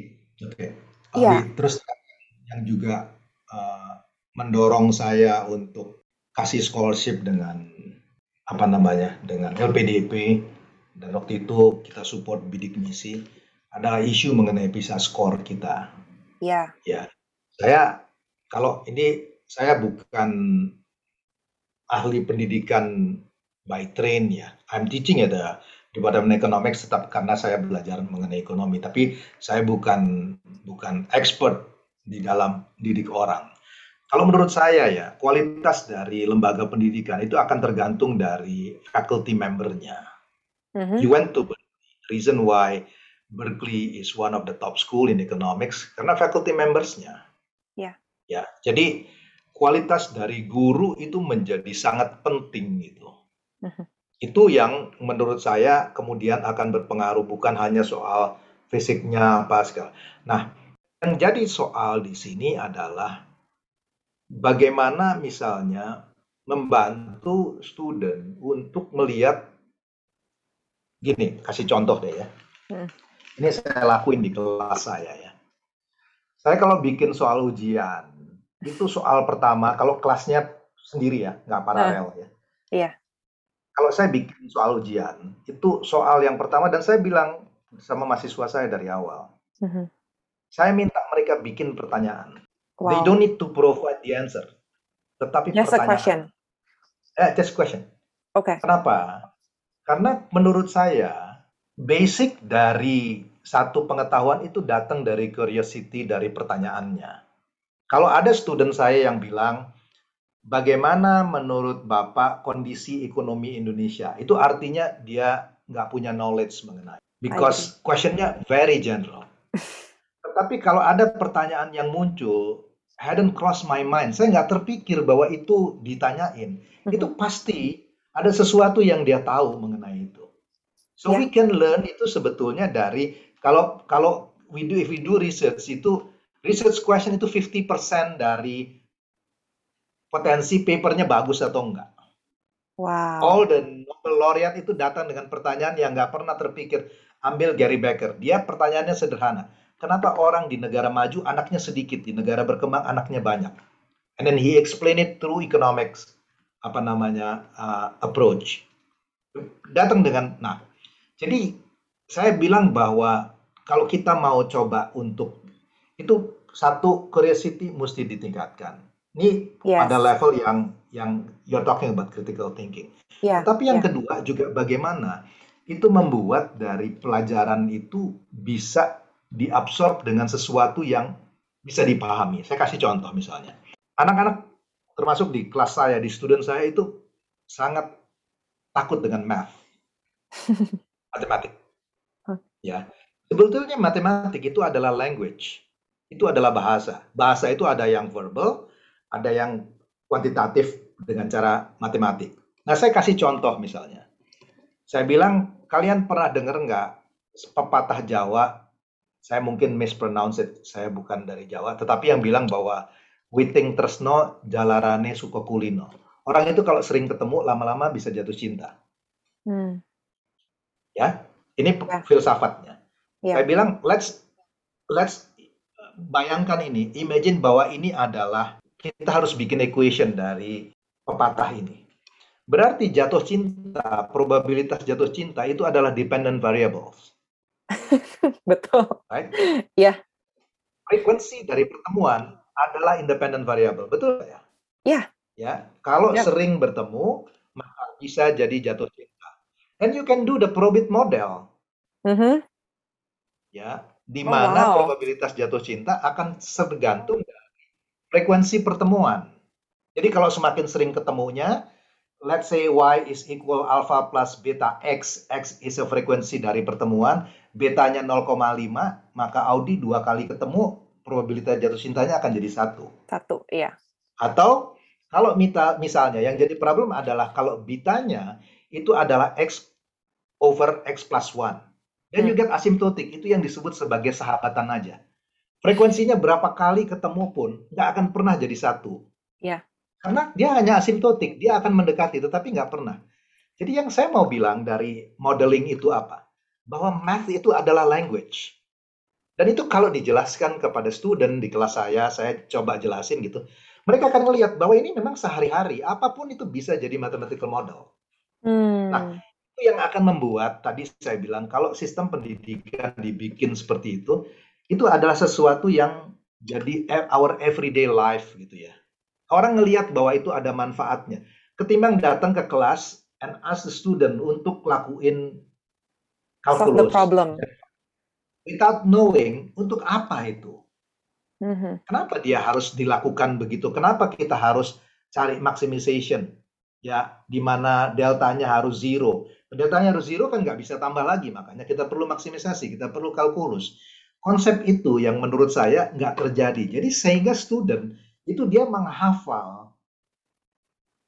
oke. Audi, Iya. terus yang juga eh, mendorong saya untuk kasih scholarship dengan apa namanya dengan LPDP dan waktu itu kita support bidik misi ada isu mengenai PISA skor kita. ya, Ya, saya kalau ini saya bukan ahli pendidikan by train ya. I'm teaching at the Department Economics tetap karena saya belajar mengenai ekonomi, tapi saya bukan bukan expert di dalam didik orang. Kalau menurut saya ya, kualitas dari lembaga pendidikan itu akan tergantung dari faculty membernya. mhm, You went to. Reason why Berkeley is one of the top school in economics karena faculty membersnya. Ya. Ya, jadi kualitas dari guru itu menjadi sangat penting gitu. Mhm. Itu yang menurut saya kemudian akan berpengaruh bukan hanya soal fisiknya apa segala. Nah, yang jadi soal di sini adalah bagaimana misalnya membantu student untuk melihat gini, kasih contoh deh ya. Hmm. Ini saya lakuin di kelas saya ya. Saya kalau bikin soal ujian, itu soal pertama kalau kelasnya sendiri ya, nggak paralel ya. Iya. Kalau saya bikin soal ujian, itu soal yang pertama dan saya bilang sama mahasiswa saya dari awal, Mhm. saya minta mereka bikin pertanyaan. They Wow. don't need to provide the answer, tetapi Just a pertanyaan. question. Eh, just question. Oke. Kenapa? Karena menurut saya basic dari satu pengetahuan itu datang dari curiosity dari pertanyaannya. Kalau ada student saya yang bilang, bagaimana menurut Bapak kondisi ekonomi Indonesia? Itu artinya dia nggak punya knowledge mengenai. Because questionnya very general. Tetapi kalau ada pertanyaan yang muncul, hadn't cross my mind, saya nggak terpikir bahwa itu ditanyain. Itu pasti ada sesuatu yang dia tahu mengenai itu. So Ya. we can learn itu sebetulnya dari kalau kalau we do if we do research itu research question itu 50% dari potensi papernya bagus atau enggak. Wow. All the Nobel laureate itu datang dengan pertanyaan yang nggak pernah terpikir. Ambil Gary Becker, dia pertanyaannya sederhana. Kenapa orang di negara maju anaknya sedikit, di negara berkembang anaknya banyak? And then he explain it through economics, apa namanya uh, approach. Datang dengan, nah, jadi saya bilang bahwa kalau kita mau coba untuk itu satu curiosity mesti ditingkatkan. Ini Yes. pada level yang yang you're talking about critical thinking. Ya. Tapi yang ya. kedua juga bagaimana itu membuat dari pelajaran itu bisa diabsorb dengan sesuatu yang bisa dipahami. Saya kasih contoh misalnya. Anak-anak termasuk di kelas saya, di student saya itu sangat takut dengan math. Matematik. Huh. Ya. Sebetulnya matematik itu adalah language. Itu adalah bahasa. Bahasa itu ada yang verbal, ada yang kuantitatif dengan cara matematik. Nah, saya kasih contoh misalnya. Saya bilang, kalian pernah dengar nggak pepatah Jawa? Saya mungkin mispronounce it, saya bukan dari Jawa, tetapi yang bilang bahwa Witing Tresno Jalarane Sukokulino. Orang itu kalau sering ketemu, lama-lama bisa jatuh cinta. Hmm. Ya, ini Ya. filsafatnya. Ya. Saya bilang, let's let's bayangkan ini, imagine bahwa ini adalah kita harus bikin equation dari pepatah ini. Berarti jatuh cinta, probabilitas jatuh cinta itu adalah dependent variables, Betul. right? Iya. Frekuensi dari pertemuan adalah independent variable, betul ya? Iya. Ya, kalau Yap. sering bertemu maka bisa jadi jatuh And you can do the probit model, Mhm. ya, di Oh, mana wow. probabilitas jatuh cinta akan tergantung dari frekuensi pertemuan. Jadi kalau semakin sering ketemunya, let's say y is equal alpha plus beta x, x is a frekuensi dari pertemuan, betanya 0,5, maka Audi dua kali ketemu, probabilitas jatuh cintanya akan jadi satu. Satu. Iya. Atau kalau mita, misalnya yang jadi problem adalah kalau bitanya itu adalah x over x plus 1. Dan Hmm. you get asymptotic, itu yang disebut sebagai sahabatan aja. Frekuensinya berapa kali ketemu pun nggak akan pernah jadi satu. Ya. Karena dia hanya asymptotic, dia akan mendekati tetapi nggak pernah. Jadi yang saya mau bilang dari modeling itu apa? Bahwa math itu adalah language. Dan itu kalau dijelaskan kepada student di kelas saya, saya coba jelasin gitu. Mereka akan melihat bahwa ini memang sehari-hari, apa pun itu bisa jadi mathematical model. Hmm. Nah, Itu yang akan membuat, tadi saya bilang, kalau sistem pendidikan dibikin seperti itu, itu adalah sesuatu yang jadi e- our everyday life gitu ya. Orang ngelihat bahwa itu ada manfaatnya. Ketimbang datang ke kelas and ask the student untuk lakuin Solve the problem. Without knowing untuk apa itu. Mhm. Kenapa dia harus dilakukan begitu? Kenapa kita harus cari maximization? Ya, di mana deltanya harus zero. Deltanya harus zero kan nggak bisa tambah lagi, makanya kita perlu maksimisasi, kita perlu kalkulus. Konsep itu yang menurut saya nggak terjadi. Jadi sehingga student itu dia menghafal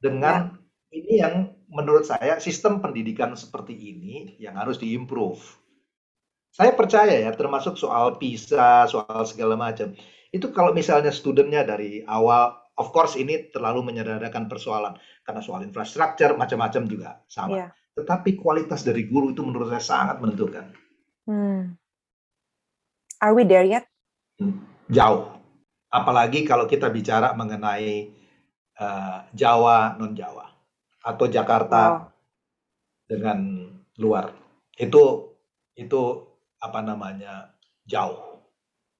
dengan ini yang menurut saya sistem pendidikan seperti ini yang harus diimprove. Saya percaya ya, termasuk soal PISA, soal segala macam. Itu kalau misalnya studentnya dari awal, of course ini terlalu menyederhanakan persoalan karena soal infrastruktur macam-macam juga sama. Yeah. Tetapi kualitas dari guru itu menurut saya sangat menentukan. Hmm. Are we there yet? Hmm, Jauh. Apalagi kalau kita bicara mengenai uh, Jawa non Jawa atau Jakarta Wow. dengan luar. Itu itu apa namanya? jauh.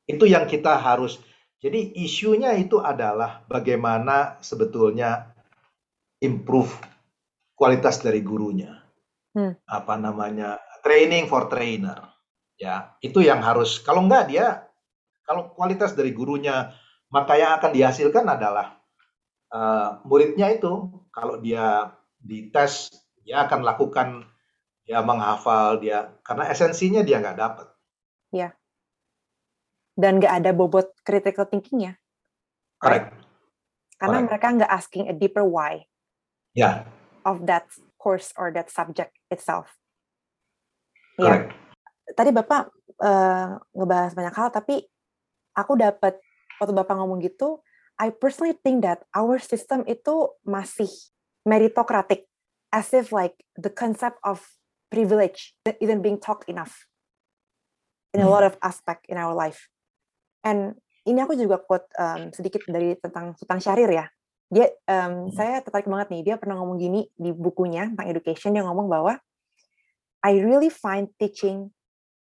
Itu yang kita harus jadi isunya itu adalah bagaimana sebetulnya improve kualitas dari gurunya. Hmm. Apa namanya? training for trainer. Ya, itu yang harus kalau enggak dia kalau kualitas dari gurunya maka yang akan dihasilkan adalah uh, muridnya itu kalau dia dites dia akan lakukan dia menghafal dia karena esensinya dia nggak dapat Dan nggak ada bobot critical thinking-nya. correct Karena Correct. mereka nggak asking a deeper why ya of that course or that subject itself. Ya, correct tadi Bapak eh, ngebahas banyak hal, tapi aku dapat waktu Bapak ngomong gitu, I personally think that our system itu masih meritocratic, as if like the concept of privilege isn't being talked enough in a Hmm. lot of aspect in our life. And ini aku juga quote um, sedikit dari tentang Sultan Syahrir ya. Dia, um, saya tertarik banget nih. Dia pernah ngomong gini di bukunya tentang education. Dia ngomong bahwa I really find teaching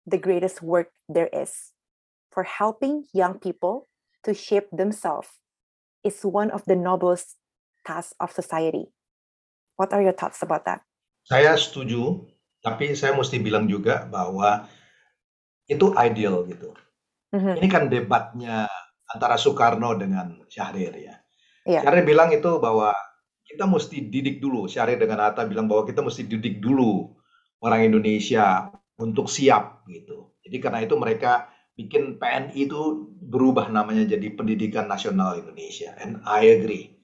the greatest work there is for helping young people to shape themselves is one of the noblest tasks of society. What are your thoughts about that? saya setuju tapi saya mesti bilang juga bahwa itu ideal gitu Mhm. ini kan debatnya antara Soekarno dengan Syahrir ya Iya. Syahrir bilang itu bahwa kita mesti didik dulu Syahrir dengan Hatta bilang bahwa kita mesti didik dulu orang Indonesia untuk siap gitu jadi karena itu mereka bikin PNI itu berubah namanya jadi Pendidikan Nasional Indonesia and I agree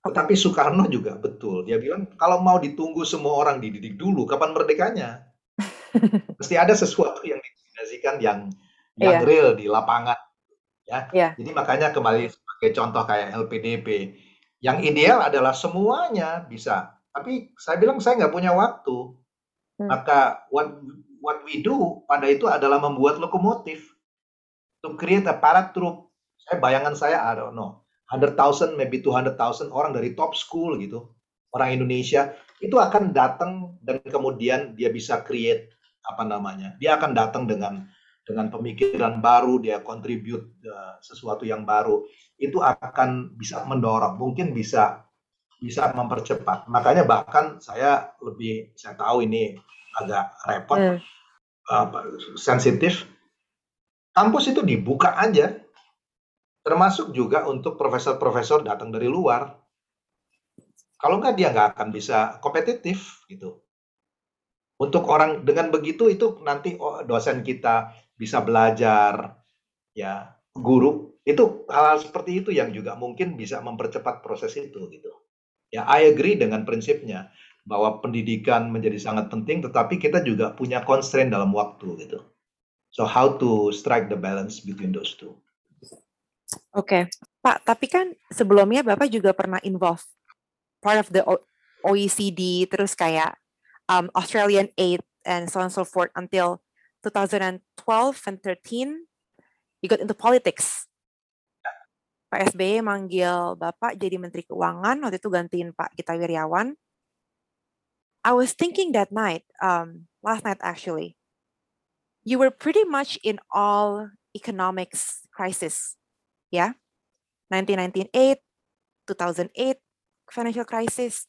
Oke. Tetapi Soekarno juga betul. Dia bilang kalau mau ditunggu semua orang dididik dulu, kapan merdekanya? Mesti ada sesuatu yang dikombinasikan yang yang Iya. real di lapangan. Ya. Iya. Jadi makanya kembali sebagai contoh kayak LPDP, yang ideal adalah semuanya bisa. Tapi saya bilang saya nggak punya waktu. Hmm. Maka what what we do pada itu adalah membuat lokomotif to create a parrot troop. Saya bayangan saya I don't know 100,000 maybe 200,000 orang dari top school gitu. Orang Indonesia itu akan datang dan kemudian dia bisa create apa namanya? Dia akan datang dengan dengan pemikiran baru, dia contribute uh, sesuatu yang baru. Itu akan bisa mendorong, mungkin bisa bisa mempercepat. Makanya bahkan saya lebih saya tahu ini agak repot Hmm. apa, sensitif. Kampus itu dibuka aja, termasuk juga untuk profesor-profesor datang dari luar. Kalau nggak dia nggak akan bisa kompetitif gitu. Untuk orang dengan begitu itu nanti oh, dosen kita bisa belajar, ya guru itu hal-hal seperti itu yang juga mungkin bisa mempercepat proses itu gitu. Ya, I agree dengan prinsipnya bahwa pendidikan menjadi sangat penting, tetapi kita juga punya constraint dalam waktu gitu. So how to strike the balance between those two? Oke, Pak. Tapi kan sebelumnya Bapak juga pernah involve part of the OECD, terus kayak um, Australian Aid and so on and so forth until 2012 and 13, you got into politics. Pak SBY manggil Bapak jadi Menteri Keuangan, waktu itu gantiin Pak Gita Wirjawan. I was thinking that night, um, last night actually, you were pretty much in all economics crisis, yeah? 1998, 2008, financial crisis,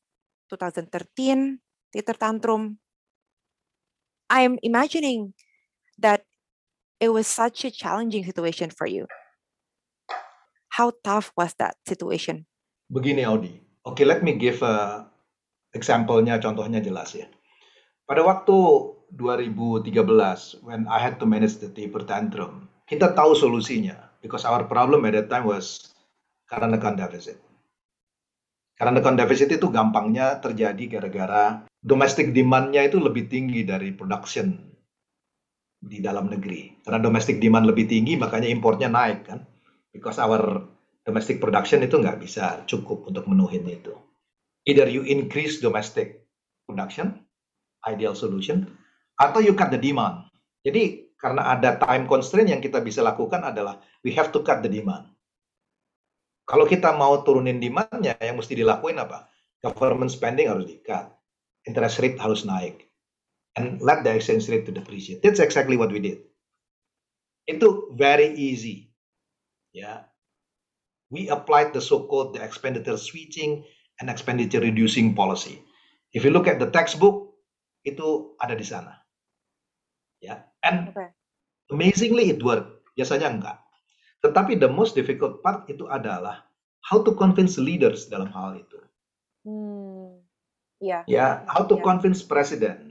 2013, theater tantrum. I'm imagining that it was such a challenging situation for you. How tough was that situation? Begini Audi. Oke, let me give a example-nya, contohnya jelas ya. Pada waktu 2013, when I had to manage the taper tantrum, kita tahu solusinya. Because our problem at that time was current account deficit. Current account deficit itu gampangnya terjadi gara-gara domestic demand-nya itu lebih tinggi dari production di dalam negeri. Karena domestic demand lebih tinggi, makanya importnya naik kan. Because our domestic production itu nggak bisa cukup untuk menuhin itu. Either you increase domestic production, ideal solution, atau you cut the demand. Jadi karena ada time constraint yang kita bisa lakukan adalah we have to cut the demand. Kalau kita mau turunin demand-nya, yang mesti dilakuin apa? Government spending harus di-cut. Interest rate harus naik. And let the exchange rate to depreciate. That's exactly what we did. Itu very easy. Ya. Yeah. We applied the so-called the expenditure switching and expenditure reducing policy. If you look at the textbook, itu ada di sana. Ya. Yeah. And okay. amazingly it worked. Biasanya enggak. Tetapi the most difficult part itu adalah how to convince leaders dalam hal itu. Hmm. Ya. Ya, how to ya. convince president,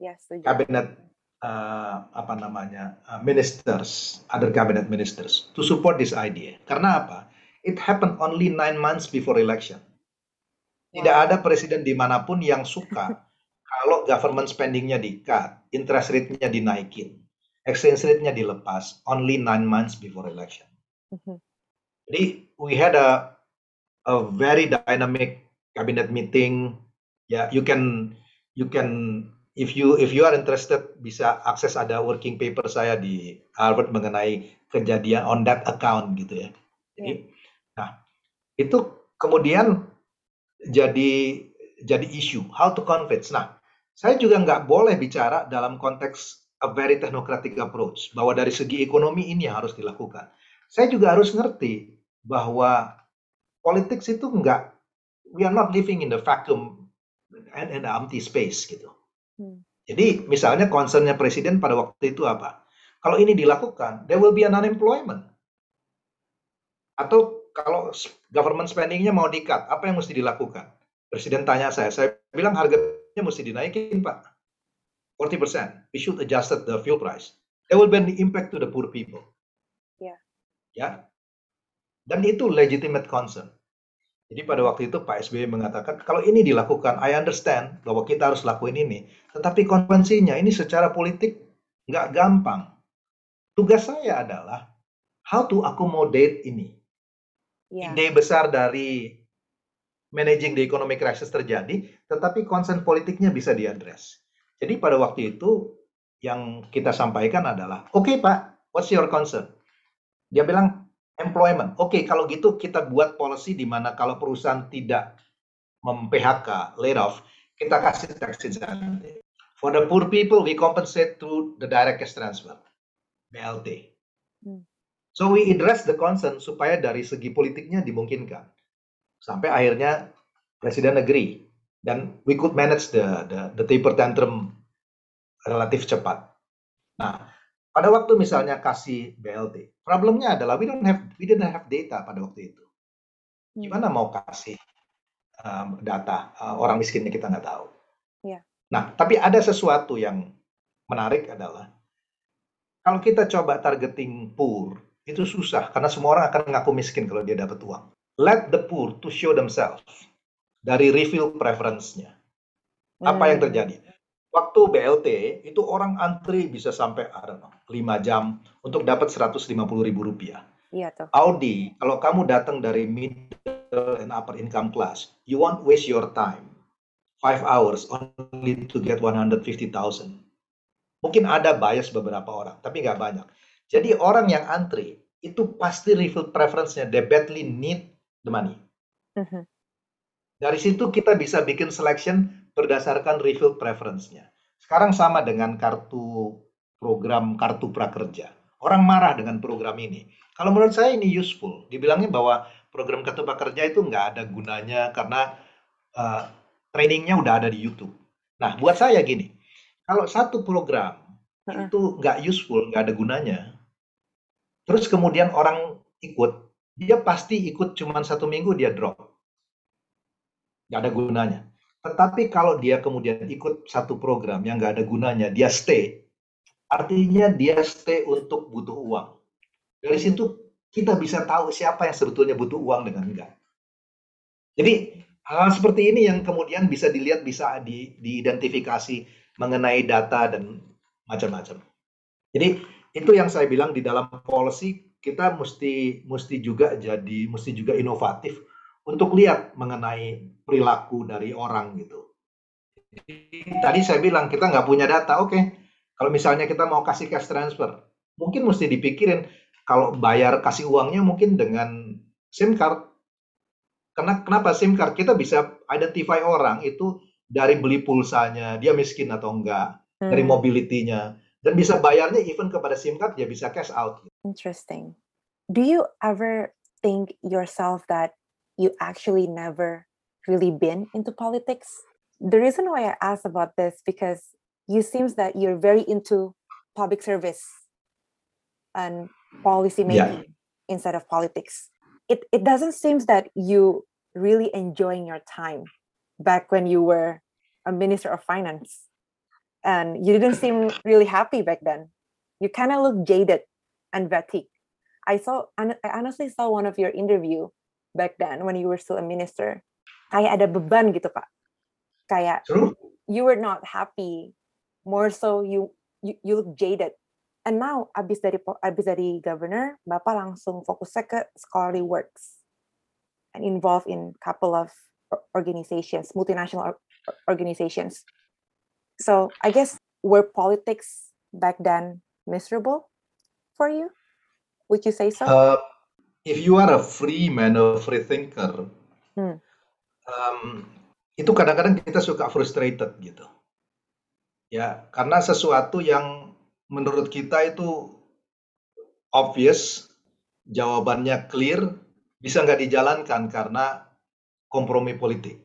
ya, cabinet uh, apa namanya uh, ministers, other cabinet ministers to support this idea. Karena apa? It happened only nine months before election. Tidak ada presiden di mana pun yang suka kalau government spendingnya di-cut, interest rate-nya dinaikin exchange rate-nya dilepas only nine months before election. Mm-hmm. Jadi we had a a very dynamic cabinet meeting. Ya, yeah, you can you can if you if you are interested bisa akses ada working paper saya di Harvard mengenai kejadian on that account gitu ya. Jadi, yeah. nah itu kemudian jadi jadi isu how to convince. Nah, saya juga nggak boleh bicara dalam konteks a very technocratic approach bahwa dari segi ekonomi ini harus dilakukan. Saya juga harus ngerti bahwa politik itu enggak we are not living in the vacuum and in the empty space gitu. Hmm. Jadi misalnya concernnya presiden pada waktu itu apa? Kalau ini dilakukan, there will be an unemployment. Atau kalau government spendingnya mau di-cut, apa yang mesti dilakukan? Presiden tanya saya, saya bilang harganya mesti dinaikin Pak. 40%. We should adjust the fuel price. There will be an impact to the poor people. Yeah. Ya. Dan itu legitimate concern. Jadi pada waktu itu Pak SBY mengatakan, kalau ini dilakukan, I understand bahwa kita harus lakuin ini. Tetapi konvensinya ini secara politik nggak gampang. Tugas saya adalah how to accommodate ini. Yeah. Ide besar dari managing the economic crisis terjadi, tetapi concern politiknya bisa diadres. Jadi pada waktu itu yang kita sampaikan adalah, oke okay, Pak, what's your concern? Dia bilang employment. Oke, okay, kalau gitu kita buat policy di mana kalau perusahaan tidak mem-PHK, laid off, kita kasih tax incentive. For the poor people, we compensate through the direct cash transfer, BLT. Hmm. So we address the concern supaya dari segi politiknya dimungkinkan. Sampai akhirnya Presiden agree dan we could manage the the, the taper tantrum relatif cepat. Nah, pada waktu misalnya kasih BLT, problemnya adalah we don't have we didn't have data pada waktu itu. Hmm. Gimana mau kasih um, data uh, orang miskinnya kita nggak tahu. Yeah. Nah, tapi ada sesuatu yang menarik adalah kalau kita coba targeting poor itu susah karena semua orang akan ngaku miskin kalau dia dapat uang. Let the poor to show themselves dari reveal preference-nya. Apa hmm. yang terjadi? Waktu BLT itu orang antri bisa sampai I don't know, 5 jam untuk dapat 150 ribu rupiah. Iya tuh. Audi, kalau kamu datang dari middle and upper income class, you won't waste your time. Five hours only to get 150,000. Mungkin ada bias beberapa orang, tapi nggak banyak. Jadi orang yang antri itu pasti refill preference-nya, they badly need the money. -huh. Dari situ kita bisa bikin selection berdasarkan refill preference-nya. Sekarang sama dengan kartu program kartu prakerja. Orang marah dengan program ini. Kalau menurut saya ini useful. Dibilangnya bahwa program kartu prakerja itu nggak ada gunanya karena uh, trainingnya udah ada di YouTube. Nah, buat saya gini, kalau satu program itu nggak useful, nggak ada gunanya, terus kemudian orang ikut, dia pasti ikut cuma satu minggu dia drop nggak ada gunanya. Tetapi kalau dia kemudian ikut satu program yang nggak ada gunanya, dia stay, artinya dia stay untuk butuh uang. Dari situ kita bisa tahu siapa yang sebetulnya butuh uang dengan enggak. Jadi hal seperti ini yang kemudian bisa dilihat, bisa di, diidentifikasi mengenai data dan macam-macam. Jadi itu yang saya bilang di dalam policy kita mesti mesti juga jadi mesti juga inovatif untuk lihat mengenai perilaku dari orang gitu. Jadi, tadi saya bilang kita nggak punya data, oke. Okay. Kalau misalnya kita mau kasih cash transfer, mungkin mesti dipikirin kalau bayar kasih uangnya mungkin dengan SIM card. Karena kenapa SIM card? Kita bisa identify orang itu dari beli pulsanya, dia miskin atau enggak, hmm. dari mobility-nya, dan bisa bayarnya even kepada SIM card dia bisa cash out. Interesting. Do you ever think yourself that you actually never really been into politics? The reason why I ask about this because you seems that you're very into public service and policy making yeah. instead of politics. It it doesn't seem that you really enjoying your time back when you were a minister of finance and you didn't seem really happy back then you kind of look jaded and fatigued. i saw i honestly saw one of your interview back then when you were still a minister kayak ada beban gitu pak kayak True. you were not happy more so you you, you look jaded and now abis dari abis dari governor bapak langsung fokusnya ke scholarly works and involved in couple of organizations multinational organizations so i guess were politics back then miserable for you would you say so uh, if you are a free man or free thinker, hmm. um, itu kadang-kadang kita suka frustrated gitu. Ya, karena sesuatu yang menurut kita itu obvious, jawabannya clear, bisa nggak dijalankan karena kompromi politik.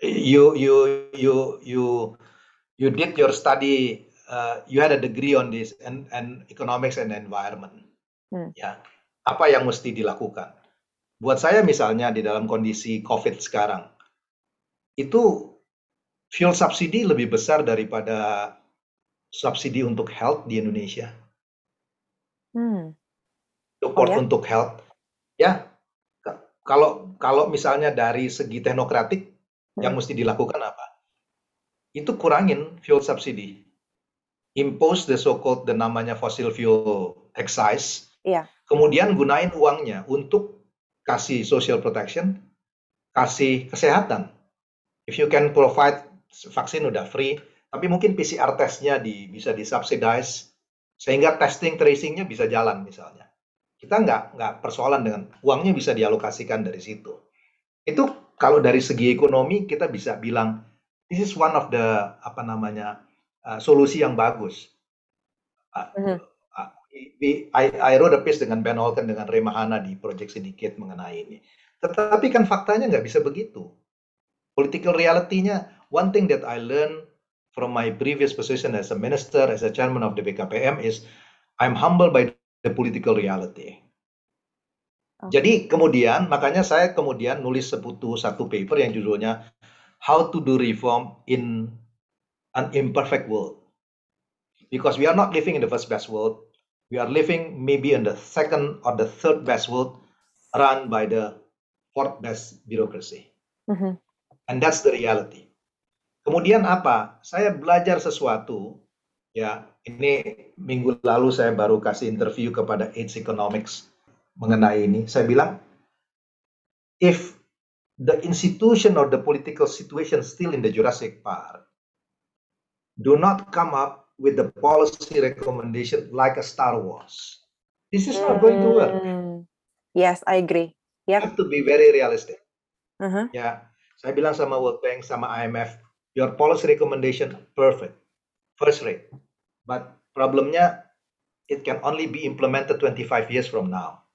You you you you you did your study, uh, you had a degree on this and and economics and environment. Hmm. Ya, apa yang mesti dilakukan. Buat saya misalnya di dalam kondisi COVID sekarang, itu fuel subsidi lebih besar daripada subsidi untuk health di Indonesia. Hmm. Support oh, ya? untuk health. Ya, kalau kalau misalnya dari segi teknokratik hmm. yang mesti dilakukan apa? Itu kurangin fuel subsidi. Impose the so-called the namanya fossil fuel excise Iya. Kemudian gunain uangnya untuk kasih social protection, kasih kesehatan. If you can provide vaksin udah free, tapi mungkin PCR testnya di, bisa disubsidize sehingga testing tracingnya bisa jalan misalnya. Kita nggak nggak persoalan dengan uangnya bisa dialokasikan dari situ. Itu kalau dari segi ekonomi kita bisa bilang this is one of the apa namanya uh, solusi yang bagus. Uh, mm -hmm I, I wrote a piece dengan Ben Holken dengan Ray Mahana di Project Syndicate mengenai ini. Tetapi kan faktanya nggak bisa begitu. Political reality-nya, one thing that I learned from my previous position as a minister, as a chairman of the BKPM is I'm humbled by the political reality. Okay. Jadi kemudian makanya saya kemudian nulis sebutu satu paper yang judulnya How to do Reform in an Imperfect World. Because we are not living in the first best world, we are living maybe in the second or the third best world run by the fourth best bureaucracy. Mm-hmm. And that's the reality. Kemudian apa? Saya belajar sesuatu. Ya, ini minggu lalu saya baru kasih interview kepada Age Economics mengenai ini. Saya bilang, if the institution or the political situation still in the Jurassic Park do not come up with the policy recommendation like a Star Wars. This is not going to work. Hmm. Yes, I agree. You have to be very realistic. Uh-huh. Ya, saya bilang sama World Bank, sama IMF, your policy recommendation perfect, first rate. But problemnya, it can only be implemented 25 years from now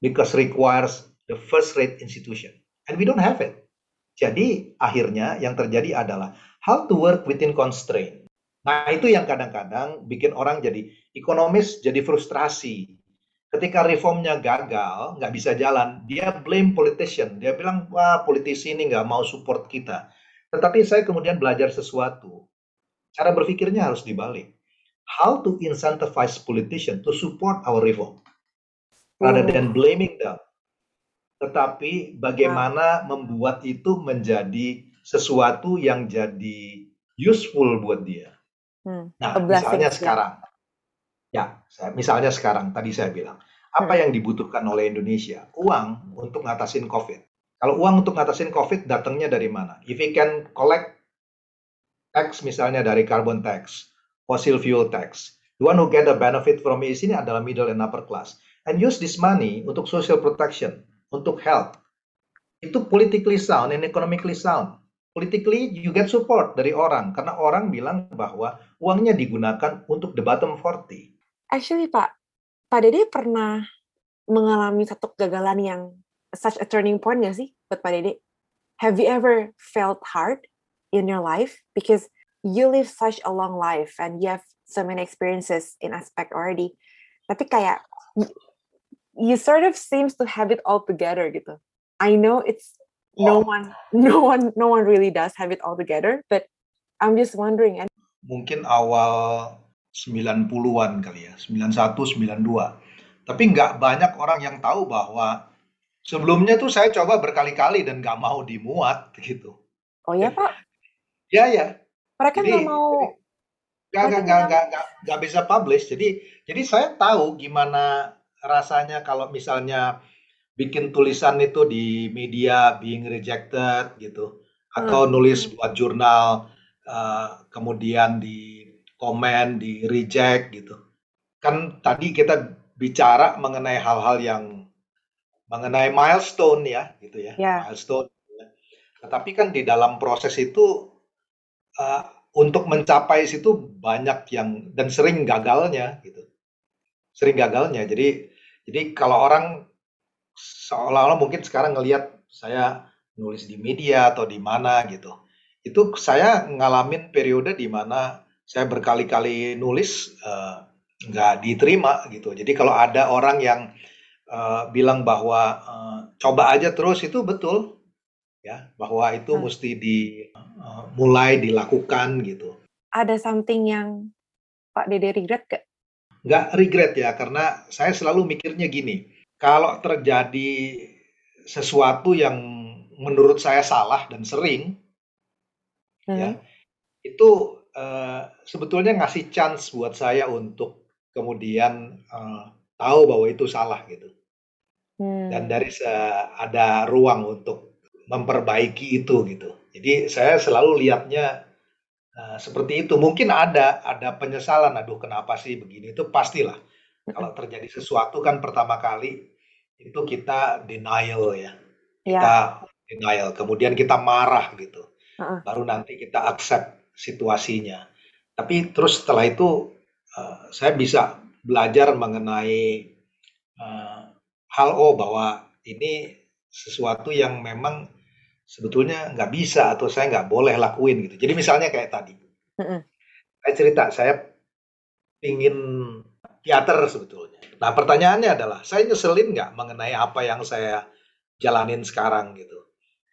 because requires the first rate institution. And we don't have it. Jadi akhirnya yang terjadi adalah how to work within constraint. Nah, itu yang kadang-kadang bikin orang jadi ekonomis jadi frustrasi. Ketika reformnya gagal, nggak bisa jalan, dia blame politician. Dia bilang, wah politisi ini nggak mau support kita. Tetapi saya kemudian belajar sesuatu. Cara berpikirnya harus dibalik. How to incentivize politician to support our reform rather than blaming them. tetapi bagaimana membuat itu menjadi sesuatu yang jadi useful buat dia. Hmm. Nah, misalnya sekarang, ya, saya, misalnya sekarang tadi saya bilang, apa hmm. yang dibutuhkan oleh Indonesia? Uang untuk ngatasin COVID. Kalau uang untuk ngatasin COVID datangnya dari mana? If we can collect tax misalnya dari carbon tax, fossil fuel tax, the one who get the benefit from it ini adalah middle and upper class. And use this money untuk social protection, untuk health. Itu politically sound and economically sound politically you get support dari orang karena orang bilang bahwa uangnya digunakan untuk the bottom 40. Actually Pak, Pak Dede pernah mengalami satu kegagalan yang such a turning point gak sih buat Pak Dede? Have you ever felt hard in your life because you live such a long life and you have so many experiences in aspect already. Tapi kayak you sort of seems to have it all together gitu. I know it's no one no one no one really does have it all together but I'm just wondering and mungkin awal 90-an kali ya 91 92 tapi nggak banyak orang yang tahu bahwa sebelumnya tuh saya coba berkali-kali dan nggak mau dimuat gitu. Oh ya pak? Ya ya mereka nggak mau nggak nggak nggak nggak nggak bisa publish. Jadi jadi saya tahu gimana rasanya kalau misalnya bikin tulisan itu di media being rejected gitu. Atau hmm. nulis buat jurnal uh, kemudian di komen di reject gitu. Kan tadi kita bicara mengenai hal-hal yang mengenai milestone ya gitu ya yeah. milestone tetapi kan di dalam proses itu uh, untuk mencapai situ banyak yang dan sering gagalnya gitu sering gagalnya jadi jadi kalau orang seolah-olah mungkin sekarang ngelihat saya nulis di media atau di mana gitu. Itu saya ngalamin periode di mana saya berkali-kali nulis uh, nggak diterima gitu. Jadi kalau ada orang yang uh, bilang bahwa uh, coba aja terus itu betul ya bahwa itu hmm. mesti dimulai uh, dilakukan gitu. Ada something yang Pak Dede regret gak? Nggak regret ya karena saya selalu mikirnya gini kalau terjadi sesuatu yang menurut saya salah dan sering, hmm. ya itu uh, sebetulnya ngasih chance buat saya untuk kemudian uh, tahu bahwa itu salah gitu. Hmm. Dan dari ada ruang untuk memperbaiki itu gitu. Jadi saya selalu lihatnya uh, seperti itu. Mungkin ada ada penyesalan, aduh kenapa sih begini itu pastilah. Kalau terjadi sesuatu kan pertama kali itu kita denial ya. ya. Kita denial, kemudian kita marah gitu. Uh-uh. Baru nanti kita accept situasinya. Tapi terus setelah itu uh, saya bisa belajar mengenai uh, hal oh bahwa ini sesuatu yang memang sebetulnya nggak bisa atau saya nggak boleh lakuin gitu. Jadi misalnya kayak tadi, uh-uh. saya cerita saya ingin teater sebetulnya. Nah pertanyaannya adalah, saya nyeselin nggak mengenai apa yang saya jalanin sekarang gitu.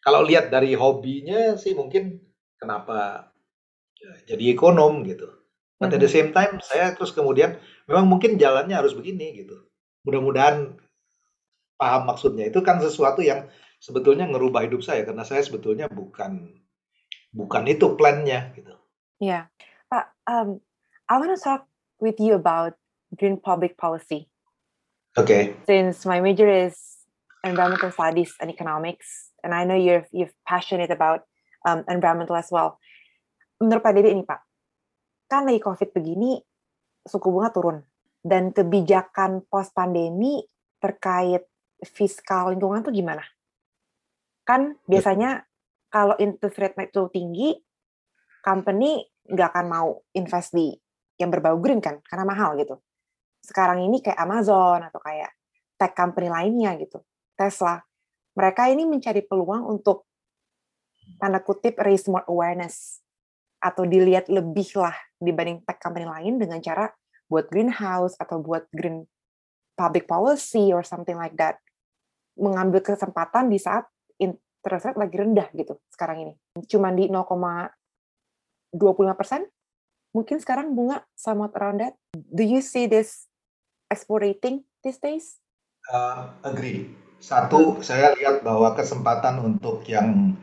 Kalau lihat dari hobinya sih mungkin kenapa ya, jadi ekonom gitu. But at the mm-hmm. same time saya terus kemudian memang mungkin jalannya harus begini gitu. Mudah-mudahan paham maksudnya. Itu kan sesuatu yang sebetulnya ngerubah hidup saya karena saya sebetulnya bukan bukan itu plannya gitu. Ya, yeah. Pak, um, I want to talk with you about green public policy. Okay. Since my major is environmental studies and economics, and I know you're you're passionate about um, environmental as well. Menurut Pak Dede ini Pak, kan lagi COVID begini, suku bunga turun dan kebijakan post pandemi terkait fiskal lingkungan tuh gimana? Kan biasanya kalau interest rate itu tinggi, company nggak akan mau invest di yang berbau green kan, karena mahal gitu sekarang ini kayak Amazon atau kayak tech company lainnya gitu, Tesla. Mereka ini mencari peluang untuk tanda kutip raise more awareness atau dilihat lebih lah dibanding tech company lain dengan cara buat greenhouse atau buat green public policy or something like that. Mengambil kesempatan di saat interest rate lagi rendah gitu sekarang ini. Cuman di 0,25 persen. Mungkin sekarang bunga somewhat around that. Do you see this explorating these days? Uh, agree. Satu, saya lihat bahwa kesempatan untuk yang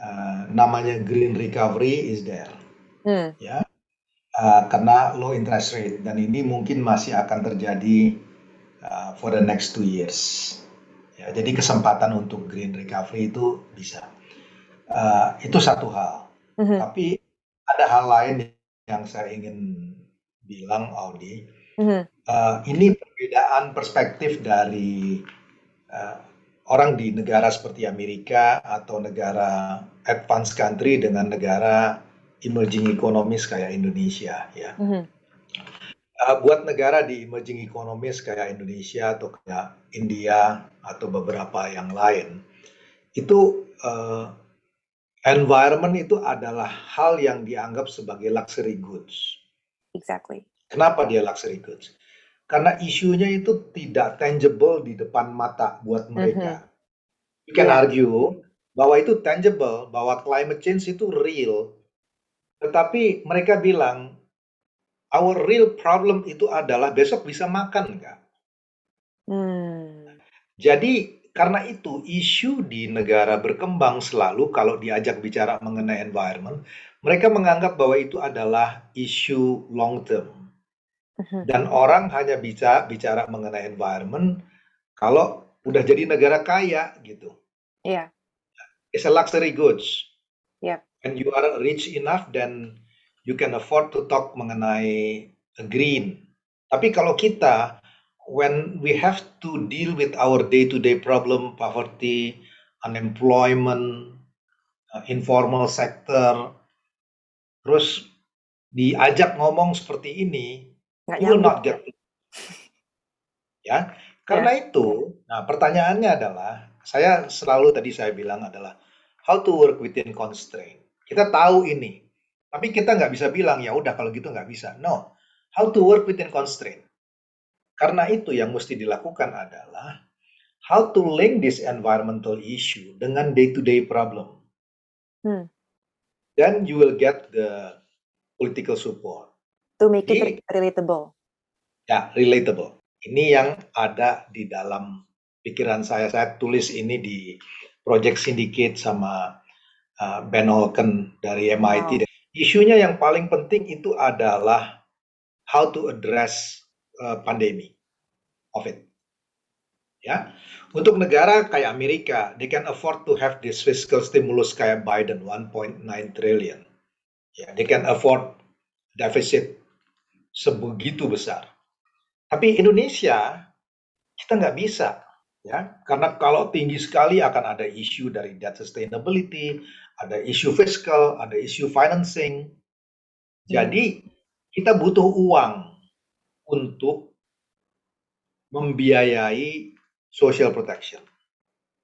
uh, namanya green recovery is there, hmm. ya, uh, karena low interest rate dan ini mungkin masih akan terjadi uh, for the next two years. Ya, jadi kesempatan untuk green recovery itu bisa. Uh, itu satu hal. -hmm. Tapi ada hal lain yang saya ingin bilang, Audi. -hmm. Uh, ini perbedaan perspektif dari uh, orang di negara seperti Amerika atau negara advanced country dengan negara emerging economies kayak Indonesia ya. Mm -hmm. Uh, buat negara di emerging economies kayak Indonesia atau kayak India atau beberapa yang lain itu uh, environment itu adalah hal yang dianggap sebagai luxury goods. Exactly. Kenapa dia luxury goods? karena isunya itu tidak tangible di depan mata buat mereka. Mm-hmm. You can yeah. argue bahwa itu tangible, bahwa climate change itu real, tetapi mereka bilang our real problem itu adalah besok bisa makan nggak? Hmm. Jadi karena itu isu di negara berkembang selalu kalau diajak bicara mengenai environment, mereka menganggap bahwa itu adalah isu long term. Mhm. Dan orang hanya bisa bicara mengenai environment kalau udah jadi negara kaya gitu. Iya. It's a luxury goods. Yeah. And you are rich enough then you can afford to talk mengenai green. Tapi kalau kita when we have to deal with our day-to-day problem, poverty, unemployment, uh, informal sector, terus diajak ngomong seperti ini, Nggak you will not get ya karena yeah. itu nah pertanyaannya adalah saya selalu tadi saya bilang adalah how to work within constraint kita tahu ini tapi kita nggak bisa bilang ya udah kalau gitu nggak bisa no how to work within constraint karena itu yang mesti dilakukan adalah how to link this environmental issue dengan day to day problem hmm. then you will get the political support To make it relatable. Ya, relatable. Ini yang ada di dalam pikiran saya. Saya tulis ini di Project Syndicate sama uh, Ben Holken dari MIT. Wow. Isunya yang paling penting itu adalah how to address uh, pandemi COVID. Ya, untuk negara kayak Amerika, they can afford to have this fiscal stimulus kayak Biden 1.9 trillion. Ya, they can afford deficit sebegitu besar. Tapi Indonesia kita nggak bisa ya karena kalau tinggi sekali akan ada isu dari debt sustainability, ada isu fiskal, ada isu financing. Jadi kita butuh uang untuk membiayai social protection.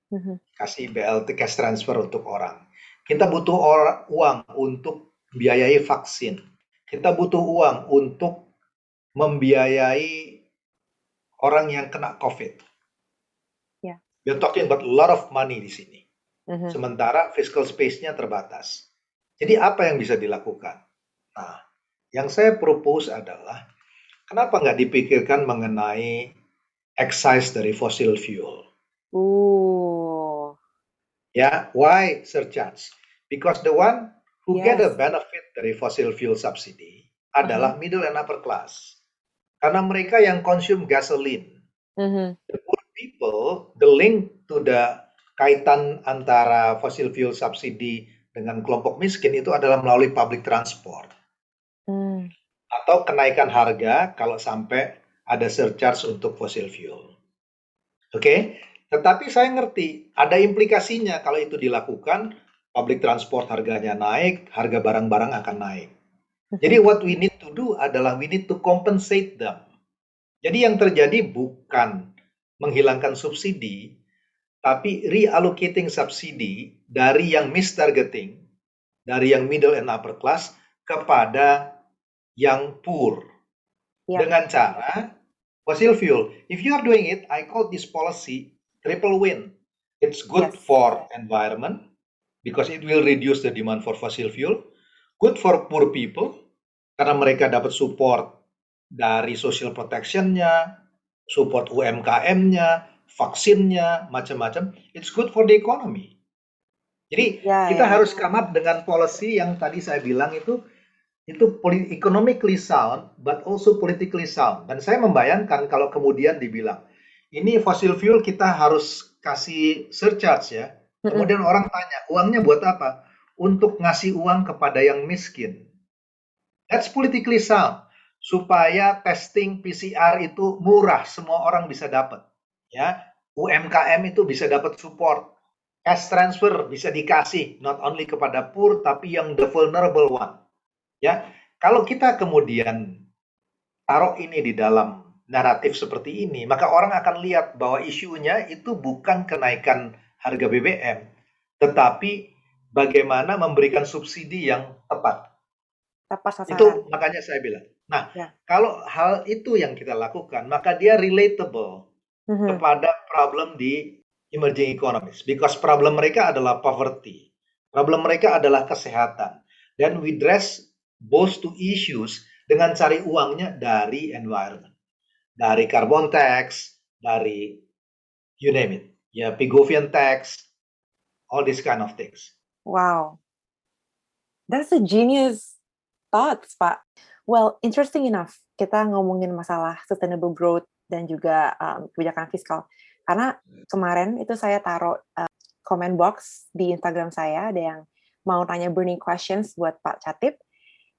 Mm-hmm. Kasih BLT cash transfer untuk orang. Kita butuh orang, uang untuk biayai vaksin kita butuh uang untuk membiayai orang yang kena COVID. We're talking about a lot of money di sini. Mm-hmm. Sementara fiscal space-nya terbatas. Jadi apa yang bisa dilakukan? Nah, yang saya propose adalah kenapa nggak dipikirkan mengenai excise dari fossil fuel? Ooh. Ya, why surcharge? Because the one who yes. get a benefit dari fossil fuel subsidy adalah uh-huh. middle and upper class. Karena mereka yang consume gasoline. Uh-huh. The people, the link to the kaitan antara fossil fuel subsidy dengan kelompok miskin itu adalah melalui public transport. Hmm. Atau kenaikan harga kalau sampai ada surcharge untuk fossil fuel. Oke, okay? tetapi saya ngerti ada implikasinya kalau itu dilakukan public transport harganya naik, harga barang-barang akan naik. Jadi what we need to do adalah we need to compensate them. Jadi yang terjadi bukan menghilangkan subsidi, tapi reallocating subsidi dari yang mistargeting, dari yang middle and upper class kepada yang poor. Yeah. Dengan cara fossil fuel. If you are doing it, I call this policy triple win. It's good yes. for environment, because it will reduce the demand for fossil fuel. Good for poor people karena mereka dapat support dari social protection-nya, support UMKM-nya, vaksinnya, macam-macam, it's good for the economy. Jadi Ya, kita ya. harus come up dengan policy yang tadi saya bilang itu itu economically sound, but also politically sound. Dan saya membayangkan kalau kemudian dibilang ini fossil fuel kita harus kasih surcharge ya. Kemudian orang tanya uangnya buat apa? Untuk ngasih uang kepada yang miskin. That's politically sound. Supaya testing PCR itu murah, semua orang bisa dapat. Ya, UMKM itu bisa dapat support. Cash transfer bisa dikasih not only kepada poor tapi yang the vulnerable one. Ya, kalau kita kemudian taruh ini di dalam naratif seperti ini, maka orang akan lihat bahwa isunya itu bukan kenaikan harga BBM, tetapi bagaimana memberikan subsidi yang tepat. Tepat sasaran. Itu makanya saya bilang. Nah, Ya. kalau hal itu yang kita lakukan, maka dia relatable Mhm. kepada problem di emerging economies because problem mereka adalah poverty. Problem mereka adalah kesehatan. Dan we address both two issues dengan cari uangnya dari environment. Dari carbon tax, dari you name it. Ya, Pigovian tax, all these kind of things. Wow. That's a genius thoughts, Pak. Well, interesting enough, kita ngomongin masalah sustainable growth dan juga um, kebijakan fiskal. Karena kemarin itu saya taruh uh, comment box di Instagram saya, ada yang mau tanya burning questions buat Pak Catip.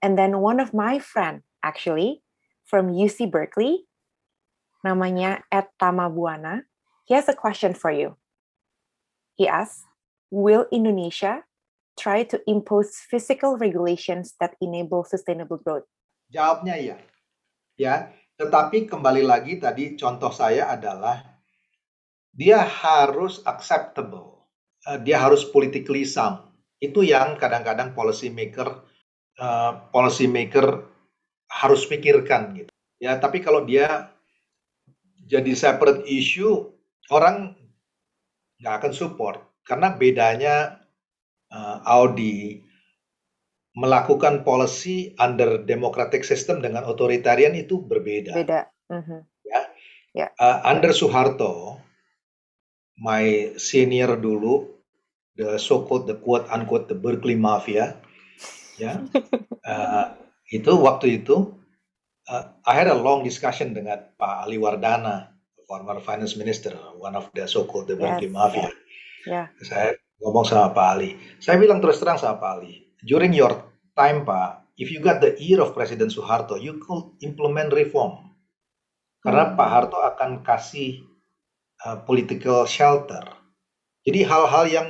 And then one of my friend, actually, from UC Berkeley, namanya Ed Tamabuana, he has a question for you. He asks, will Indonesia try to impose physical regulations that enable sustainable growth? Jawabnya iya. Ya, tetapi kembali lagi tadi contoh saya adalah dia harus acceptable. Eh, dia harus politically sound. Itu yang kadang-kadang policy maker eh, policy maker harus pikirkan gitu. Ya, tapi kalau dia jadi separate issue, orang nggak akan support karena bedanya eh, Audi melakukan policy under democratic system dengan authoritarian itu berbeda. Beda. Mhm. Uh, under Soeharto, my senior dulu, the so-called the quote unquote the Berkeley Mafia, ya, uh, itu waktu itu uh, I had a long discussion dengan Pak Ali Wardana, former finance minister, one of the so-called the Berkeley Yes, Mafia. Yeah. Saya ngomong sama Pak Ali. Saya bilang terus terang sama Pak Ali, during your time Pak, if you got the ear of President Soeharto, you could implement reform. Karena Hmm. Pak Harto akan kasih uh, political shelter. Jadi hal-hal yang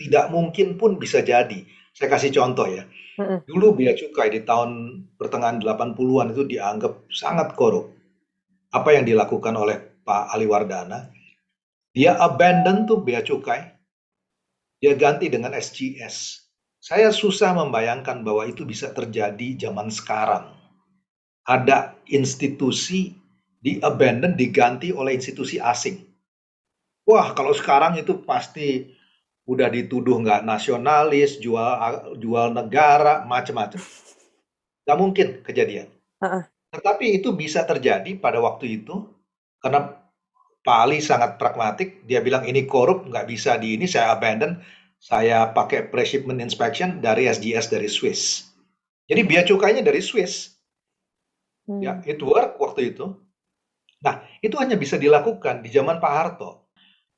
tidak mungkin pun bisa jadi. Saya kasih contoh ya. Mm-mm. Dulu bea cukai di tahun pertengahan 80-an itu dianggap sangat korup. Apa yang dilakukan oleh Pak Ali Wardana? Dia abandon tuh bea cukai. Dia ganti dengan SGS. Saya susah membayangkan bahwa itu bisa terjadi zaman sekarang. Ada institusi di abandon diganti oleh institusi asing. Wah, kalau sekarang itu pasti udah dituduh nggak nasionalis, jual jual negara, macam-macam. Nggak mungkin kejadian. Uh-uh. Tetapi itu bisa terjadi pada waktu itu karena Pak Ali sangat pragmatik. Dia bilang ini korup, nggak bisa di ini, saya abandon. Saya pakai pre-shipment inspection dari SGS dari Swiss. Jadi biaya cukainya dari Swiss. Hmm. Ya, it work waktu itu. Nah, itu hanya bisa dilakukan di zaman Pak Harto.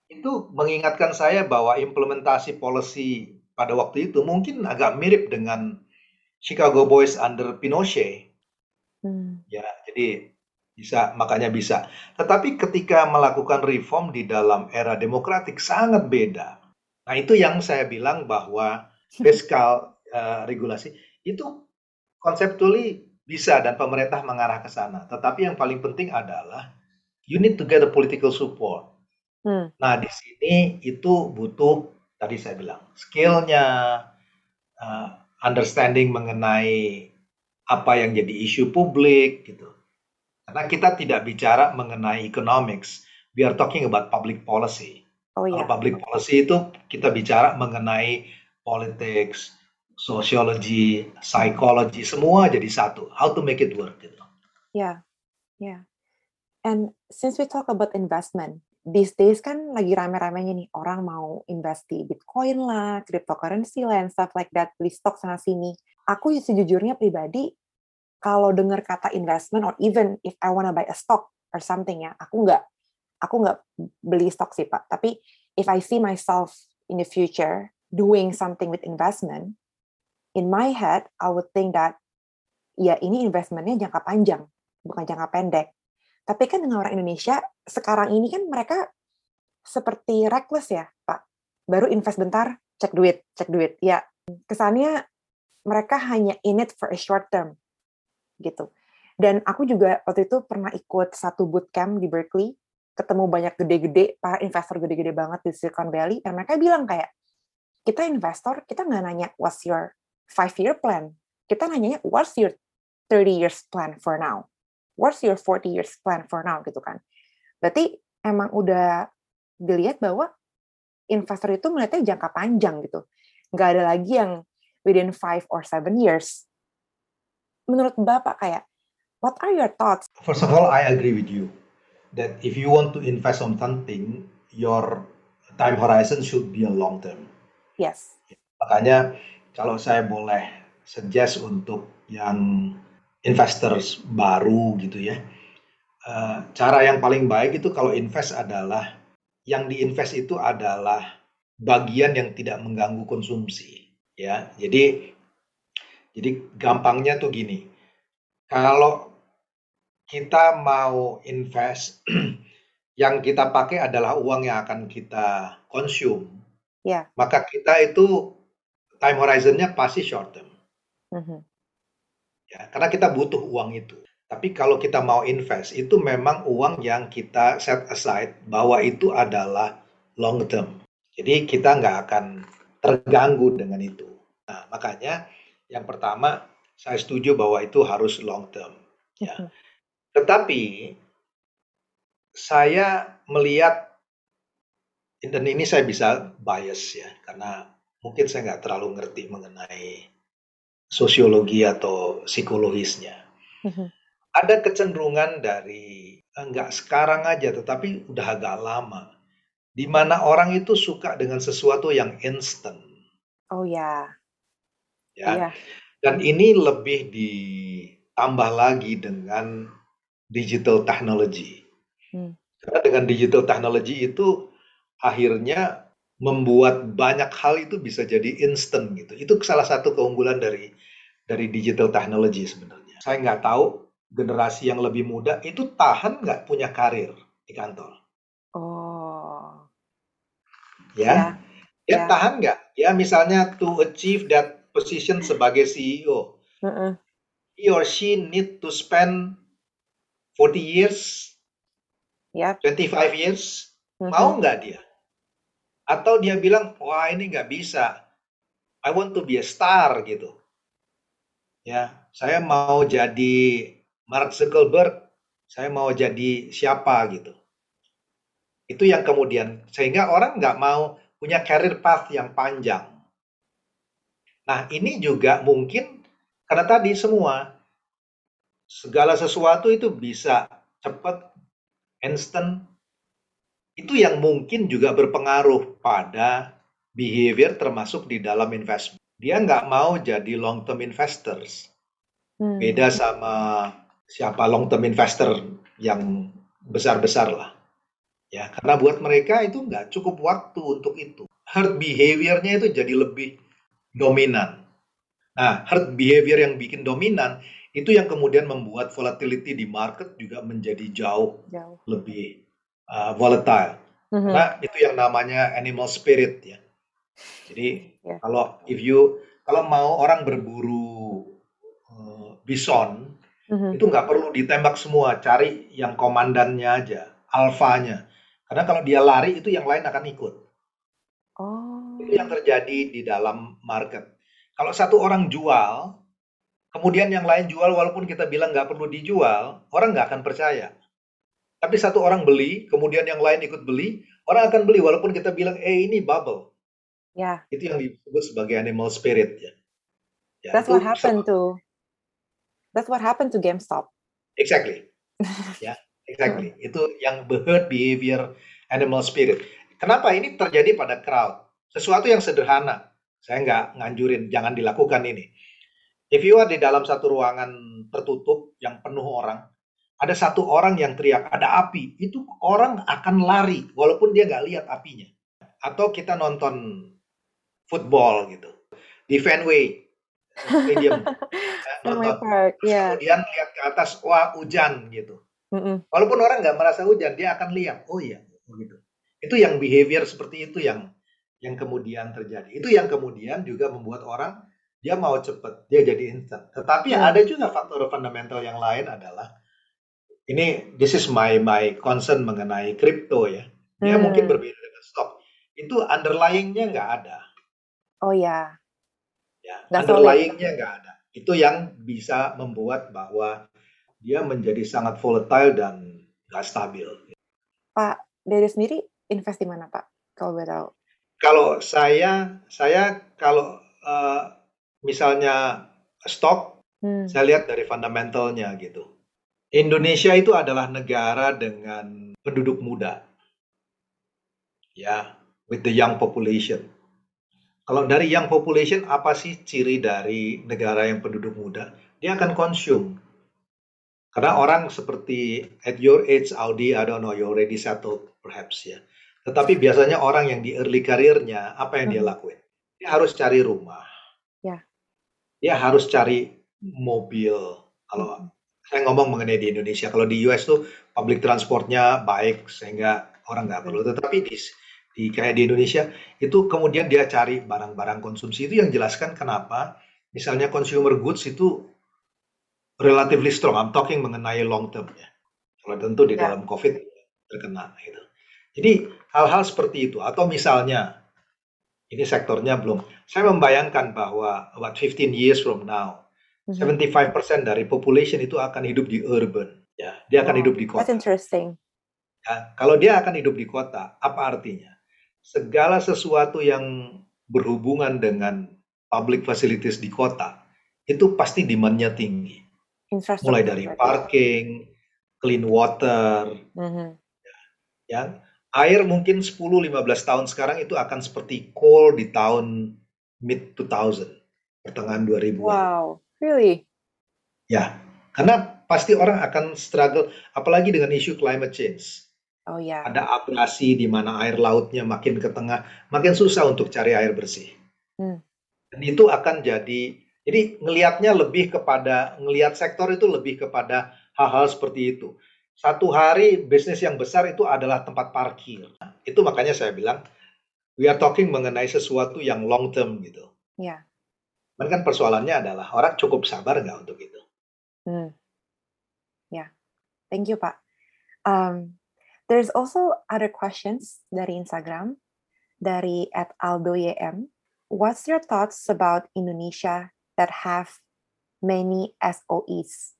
Itu mengingatkan saya bahwa implementasi policy pada waktu itu mungkin agak mirip dengan Chicago Boys under Pinochet. Hmm. Ya, jadi bisa makanya bisa. Tetapi ketika melakukan reform di dalam era demokratik sangat beda. Nah, itu yang saya bilang bahwa fiskal eh, regulasi itu conceptually bisa dan pemerintah mengarah ke sana. Tetapi yang paling penting adalah you need to get a political support. Hmm. Nah, di sini itu butuh tadi saya bilang skillnya, uh, understanding mengenai apa yang jadi isu publik gitu. Karena kita tidak bicara mengenai economics, we are talking about public policy. Oh Kalau iya. public policy itu kita bicara mengenai politics, sociology, psychology, semua jadi satu. How to make it work gitu. Yeah. Yeah. And since we talk about investment, these days kan lagi rame-ramenya nih orang mau invest di Bitcoin lah, cryptocurrency lah, and stuff like that, beli stok sana sini. Aku sejujurnya pribadi kalau dengar kata investment or even if I wanna buy a stock or something ya, aku nggak aku nggak beli stok sih pak. Tapi if I see myself in the future doing something with investment, in my head I would think that ya ini investmentnya jangka panjang, bukan jangka pendek. Tapi kan dengan orang Indonesia sekarang ini kan mereka seperti reckless ya, Pak. Baru invest bentar, cek duit, cek duit. Ya, kesannya mereka hanya in it for a short term gitu. Dan aku juga waktu itu pernah ikut satu bootcamp di Berkeley, ketemu banyak gede-gede, para investor gede-gede banget di Silicon Valley, dan mereka bilang kayak, kita investor, kita nggak nanya what's your five year plan, kita nanyanya what's your 30 years plan for now what's your 40 years plan for now gitu kan. Berarti emang udah dilihat bahwa investor itu melihatnya jangka panjang gitu. Nggak ada lagi yang within 5 or 7 years. Menurut Bapak kayak, what are your thoughts? First of all, I agree with you that if you want to invest on something, your time horizon should be a long term. Yes. Makanya kalau saya boleh suggest untuk yang investors baru gitu ya. Uh, cara yang paling baik itu kalau invest adalah yang diinvest itu adalah bagian yang tidak mengganggu konsumsi ya. Jadi jadi gampangnya tuh gini. Kalau kita mau invest yang kita pakai adalah uang yang akan kita konsum. Yeah. Maka kita itu time horizonnya pasti short term. Mm -hmm ya karena kita butuh uang itu. Tapi kalau kita mau invest itu memang uang yang kita set aside bahwa itu adalah long term. Jadi kita nggak akan terganggu dengan itu. Nah makanya yang pertama saya setuju bahwa itu harus long term. Ya tetapi saya melihat dan ini saya bisa bias ya karena mungkin saya nggak terlalu ngerti mengenai sosiologi atau psikologisnya. Mm-hmm. Ada kecenderungan dari enggak sekarang aja, tetapi udah agak lama, di mana orang itu suka dengan sesuatu yang instant. Oh ya. Ya. Yeah. Dan ini lebih ditambah lagi dengan digital technology. Hmm. Karena dengan digital technology itu akhirnya membuat banyak hal itu bisa jadi instant gitu. Itu salah satu keunggulan dari dari digital technology sebenarnya. Saya nggak tahu generasi yang lebih muda itu tahan nggak punya karir di kantor. Oh. Ya, ya, ya tahan nggak? Ya misalnya to achieve that position sebagai CEO, uh -uh. he or she need to spend 40 years, yep. 25 years, -huh. mau nggak dia? Atau dia bilang, wah ini nggak bisa. I want to be a star gitu. Ya, saya mau jadi Mark Zuckerberg, saya mau jadi siapa gitu. Itu yang kemudian sehingga orang nggak mau punya career path yang panjang. Nah ini juga mungkin karena tadi semua segala sesuatu itu bisa cepat, instant, itu yang mungkin juga berpengaruh pada behavior termasuk di dalam investment. Dia nggak mau jadi long term investors. Hmm. Beda sama siapa long term investor yang besar-besar lah. Ya, karena buat mereka itu nggak cukup waktu untuk itu. Herd behaviornya itu jadi lebih dominan. Nah, herd behavior yang bikin dominan itu yang kemudian membuat volatility di market juga menjadi jauh, jauh. lebih uh, volatile. Mm-hmm. Nah, itu yang namanya animal spirit ya. Jadi yeah. kalau if you kalau mau orang berburu uh, bison mm-hmm. itu nggak perlu ditembak semua, cari yang komandannya aja, alfanya. Karena kalau dia lari itu yang lain akan ikut. Oh. Itu yang terjadi di dalam market. Kalau satu orang jual, kemudian yang lain jual walaupun kita bilang nggak perlu dijual, orang nggak akan percaya. Tapi satu orang beli, kemudian yang lain ikut beli, orang akan beli walaupun kita bilang, eh ini bubble. Ya. Itu yang disebut sebagai animal spirit ya. ya That's what happened to. That's what happened to GameStop. Exactly. ya, exactly. itu yang herd behavior animal spirit. Kenapa ini terjadi pada crowd? Sesuatu yang sederhana. Saya nggak nganjurin, jangan dilakukan ini. If you are di dalam satu ruangan tertutup yang penuh orang, ada satu orang yang teriak, ada api, itu orang akan lari walaupun dia nggak lihat apinya. Atau kita nonton football gitu di Fenway Stadium, nonton, Park, yeah. kemudian lihat ke atas, wah hujan gitu. Mm -mm. Walaupun orang nggak merasa hujan, dia akan lihat, oh iya, begitu. Itu yang behavior seperti itu yang yang kemudian terjadi. Itu yang kemudian juga membuat orang dia mau cepet, dia jadi instant. Tetapi mm. ada juga faktor fundamental yang lain adalah ini this is my my concern mengenai kripto ya. Dia hmm. mungkin berbeda dengan stok. Itu underlyingnya nggak ada. Oh ya. Ya, underlyingnya nggak ada. Itu yang bisa membuat bahwa dia menjadi sangat volatile dan nggak stabil. Pak, dari sendiri invest di mana Pak? Kalau boleh tahu. Kalau saya, saya kalau uh, misalnya stok, hmm. saya lihat dari fundamentalnya gitu Indonesia itu adalah negara dengan penduduk muda. Ya, with the young population. Kalau dari young population, apa sih ciri dari negara yang penduduk muda? Dia akan consume. Karena orang seperti at your age, Audi, I don't know, you already settled perhaps ya. Tetapi biasanya orang yang di early karirnya, apa yang dia hmm. lakuin? Dia harus cari rumah. Ya. Dia harus cari mobil. Kalau saya ngomong mengenai di Indonesia. Kalau di US tuh public transportnya baik sehingga orang nggak perlu. Tetapi di, di kayak di Indonesia itu kemudian dia cari barang-barang konsumsi itu yang jelaskan kenapa misalnya consumer goods itu relatively strong. I'm talking mengenai long term ya. Kalau tentu di ya. dalam COVID terkena gitu. Jadi hal-hal seperti itu atau misalnya ini sektornya belum. Saya membayangkan bahwa about 15 years from now 75% mm-hmm. dari population itu akan hidup di urban. Ya, dia akan hidup di kota. That's interesting. Ya, kalau dia akan hidup di kota, apa artinya? Segala sesuatu yang berhubungan dengan public facilities di kota itu pasti demand-nya tinggi. Mulai dari parking, clean water, mm-hmm. ya, ya, air mungkin 10-15 tahun sekarang itu akan seperti coal di tahun mid 2000 pertengahan 2000. Wow. Really? Ya, karena pasti orang akan struggle, apalagi dengan isu climate change. Oh ya. Ada abrasi di mana air lautnya makin ke tengah, makin susah untuk cari air bersih. Hmm. Dan itu akan jadi, jadi ngelihatnya lebih kepada, ngelihat sektor itu lebih kepada hal-hal seperti itu. Satu hari bisnis yang besar itu adalah tempat parkir. Itu makanya saya bilang, we are talking mengenai sesuatu yang long term gitu. Ya. Cuman kan persoalannya adalah orang cukup sabar nggak untuk itu? Hmm. Ya, yeah. thank you Pak. Um, there's also other questions dari Instagram dari at Aldo YM. What's your thoughts about Indonesia that have many SOEs?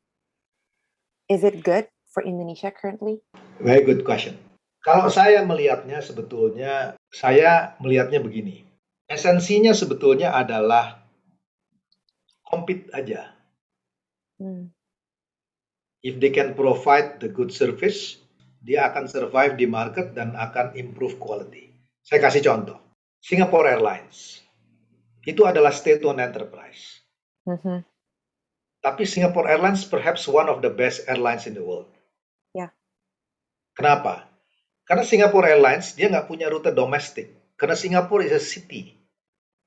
Is it good for Indonesia currently? Very good question. Kalau saya melihatnya sebetulnya, saya melihatnya begini. Esensinya sebetulnya adalah compete aja. Hmm. If they can provide the good service, dia akan survive di market dan akan improve quality. Saya kasih contoh, Singapore Airlines itu adalah state-owned enterprise. Mm-hmm. Tapi Singapore Airlines perhaps one of the best airlines in the world. Kenapa? Karena Singapore Airlines dia nggak punya rute domestik. Karena Singapore is a city.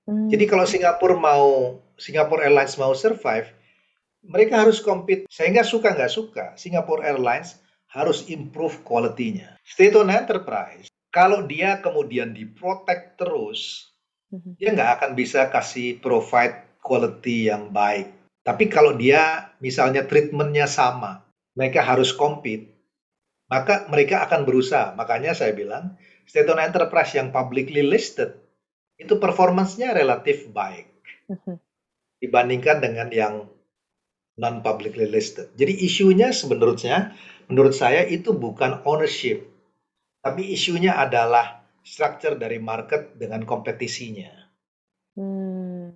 Hmm. Jadi kalau Singapura mau Singapore Airlines mau survive, mereka harus compete. Sehingga suka nggak suka, Singapore Airlines harus improve quality-nya. State-owned enterprise, kalau dia kemudian diprotect terus, hmm. dia nggak akan bisa kasih provide quality yang baik. Tapi kalau dia misalnya treatmentnya sama, mereka harus compete, maka mereka akan berusaha. Makanya saya bilang, state-owned enterprise yang publicly listed itu performancenya relatif baik mhm. dibandingkan dengan yang non publicly listed. Jadi isunya sebenarnya menurut saya itu bukan ownership, tapi isunya adalah structure dari market dengan kompetisinya. Hmm.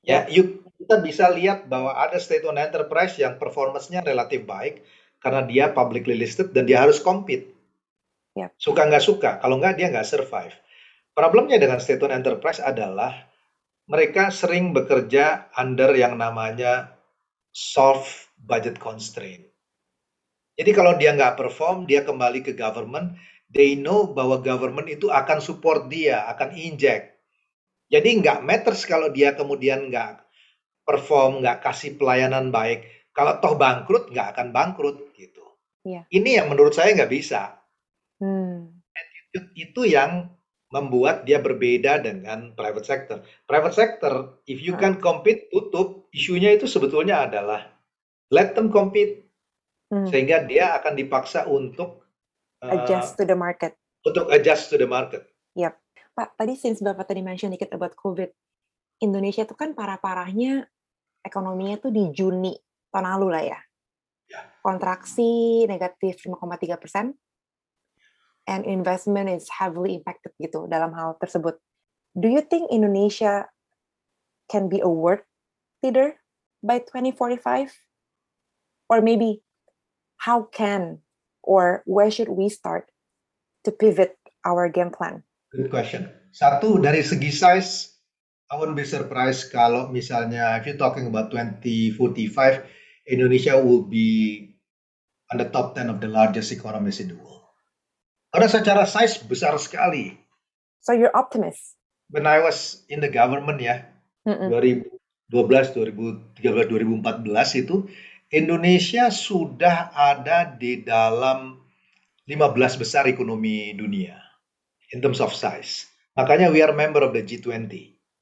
Ya, yuk kita bisa lihat bahwa ada state owned enterprise yang performancenya relatif baik karena dia publicly listed dan dia harus compete. Yep. Suka nggak suka, kalau nggak dia nggak survive. Problemnya dengan state-owned enterprise adalah mereka sering bekerja under yang namanya soft budget constraint. Jadi kalau dia nggak perform, dia kembali ke government, they know bahwa government itu akan support dia, akan inject. Jadi nggak matters kalau dia kemudian nggak perform, nggak kasih pelayanan baik. Kalau toh bangkrut, nggak akan bangkrut gitu. Iya. Ini yang menurut saya nggak bisa. Hmm. Attitude itu yang membuat dia berbeda dengan private sector. Private sector, if you can compete, tutup. Isunya itu sebetulnya adalah let them compete, Hmm. sehingga dia akan dipaksa untuk uh, Adjust to the market. untuk adjust to the market. Pak, tadi since Bapak tadi mention dikit about COVID, Indonesia itu kan parah-parahnya ekonominya tuh di Juni tahun lalu lah ya. Ya. Kontraksi negatif 5,3 persen, and investment is heavily impacted gitu dalam hal tersebut. Do you think Indonesia can be a world leader by 2045? Or maybe how can or where should we start to pivot our game plan? Good question. Satu dari segi size, I won't be surprised kalau misalnya if you're talking about 2045, Indonesia will be on the top 10 of the largest economies in the world. Karena secara size besar sekali. So you're optimist. When I was in the government ya, Mm-mm. 2012, 2013, 2014 itu Indonesia sudah ada di dalam 15 besar ekonomi dunia in terms of size. Makanya we are member of the G20.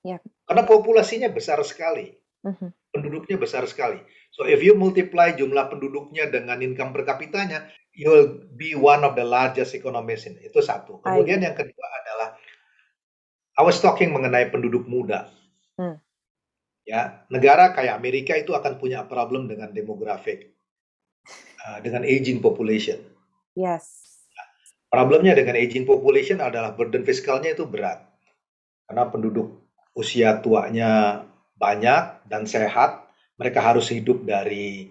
Yep. Karena populasinya besar sekali, Mhm. penduduknya besar sekali. So if you multiply jumlah penduduknya dengan income per kapitanya, you will be one of the largest economies in. Itu satu. I Kemudian yang kedua adalah I was talking mengenai penduduk muda. Hmm. Ya, negara kayak Amerika itu akan punya problem dengan demografik, uh, dengan aging population. Yes. Problemnya dengan aging population adalah burden fiskalnya itu berat. Karena penduduk usia tuanya banyak dan sehat, mereka harus hidup dari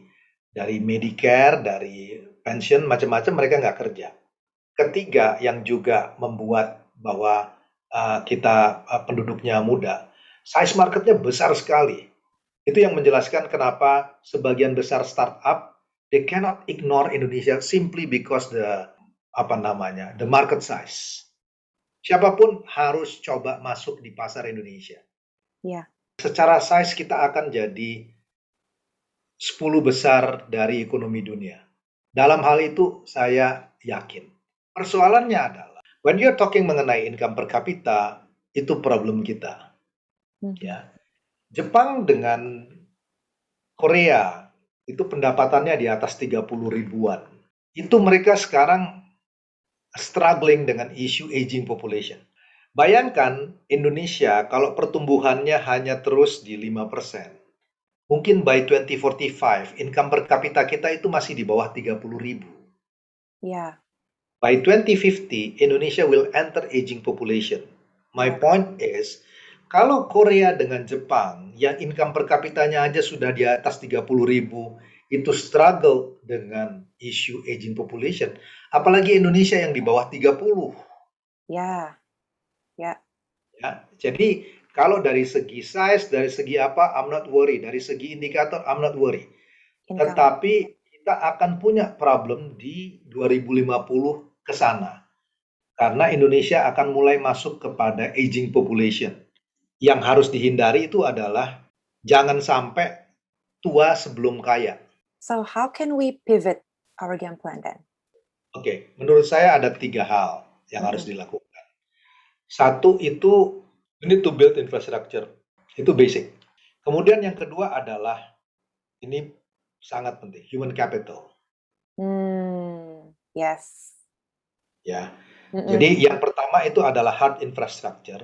dari Medicare, dari pension, macam-macam mereka nggak kerja. Ketiga yang juga membuat bahwa uh, kita uh, penduduknya muda, size marketnya besar sekali. Itu yang menjelaskan kenapa sebagian besar startup they cannot ignore Indonesia simply because the apa namanya the market size. Siapa pun harus coba masuk di pasar Indonesia. Iya. Secara size kita akan jadi 10 besar dari ekonomi dunia. Dalam hal itu saya yakin. Persoalannya adalah when you're talking mengenai income per kapita itu problem kita. Mhm. Ya. Jepang dengan Korea itu pendapatannya di atas 30 ribuan. Itu mereka sekarang struggling dengan isu aging population. Bayangkan Indonesia kalau pertumbuhannya hanya terus di 5%. Mungkin by 2045 income per kapita kita itu masih di bawah 30 ribu. Yeah. By 2050 Indonesia will enter aging population. My Ya. point is kalau Korea dengan Jepang yang income per kapitanya aja sudah di atas 30 ribu itu struggle dengan isu aging population. Apalagi Indonesia yang di bawah 30. Yeah. Ya, jadi kalau dari segi size, dari segi apa, I'm not worry. Dari segi indikator, I'm not worry. Income. Tetapi kita akan punya problem di 2050 ke sana. Karena Indonesia akan mulai masuk kepada aging population. Yang harus dihindari itu adalah jangan sampai tua sebelum kaya. So how can we pivot our game plan then? Oke, menurut saya ada tiga hal yang Mhm. harus dilakukan. Satu itu we need to build infrastructure. Itu basic. Kemudian yang kedua adalah ini sangat penting, human capital. Hmm. Yes. Ya. Mm-mm. Jadi yang pertama itu adalah hard infrastructure.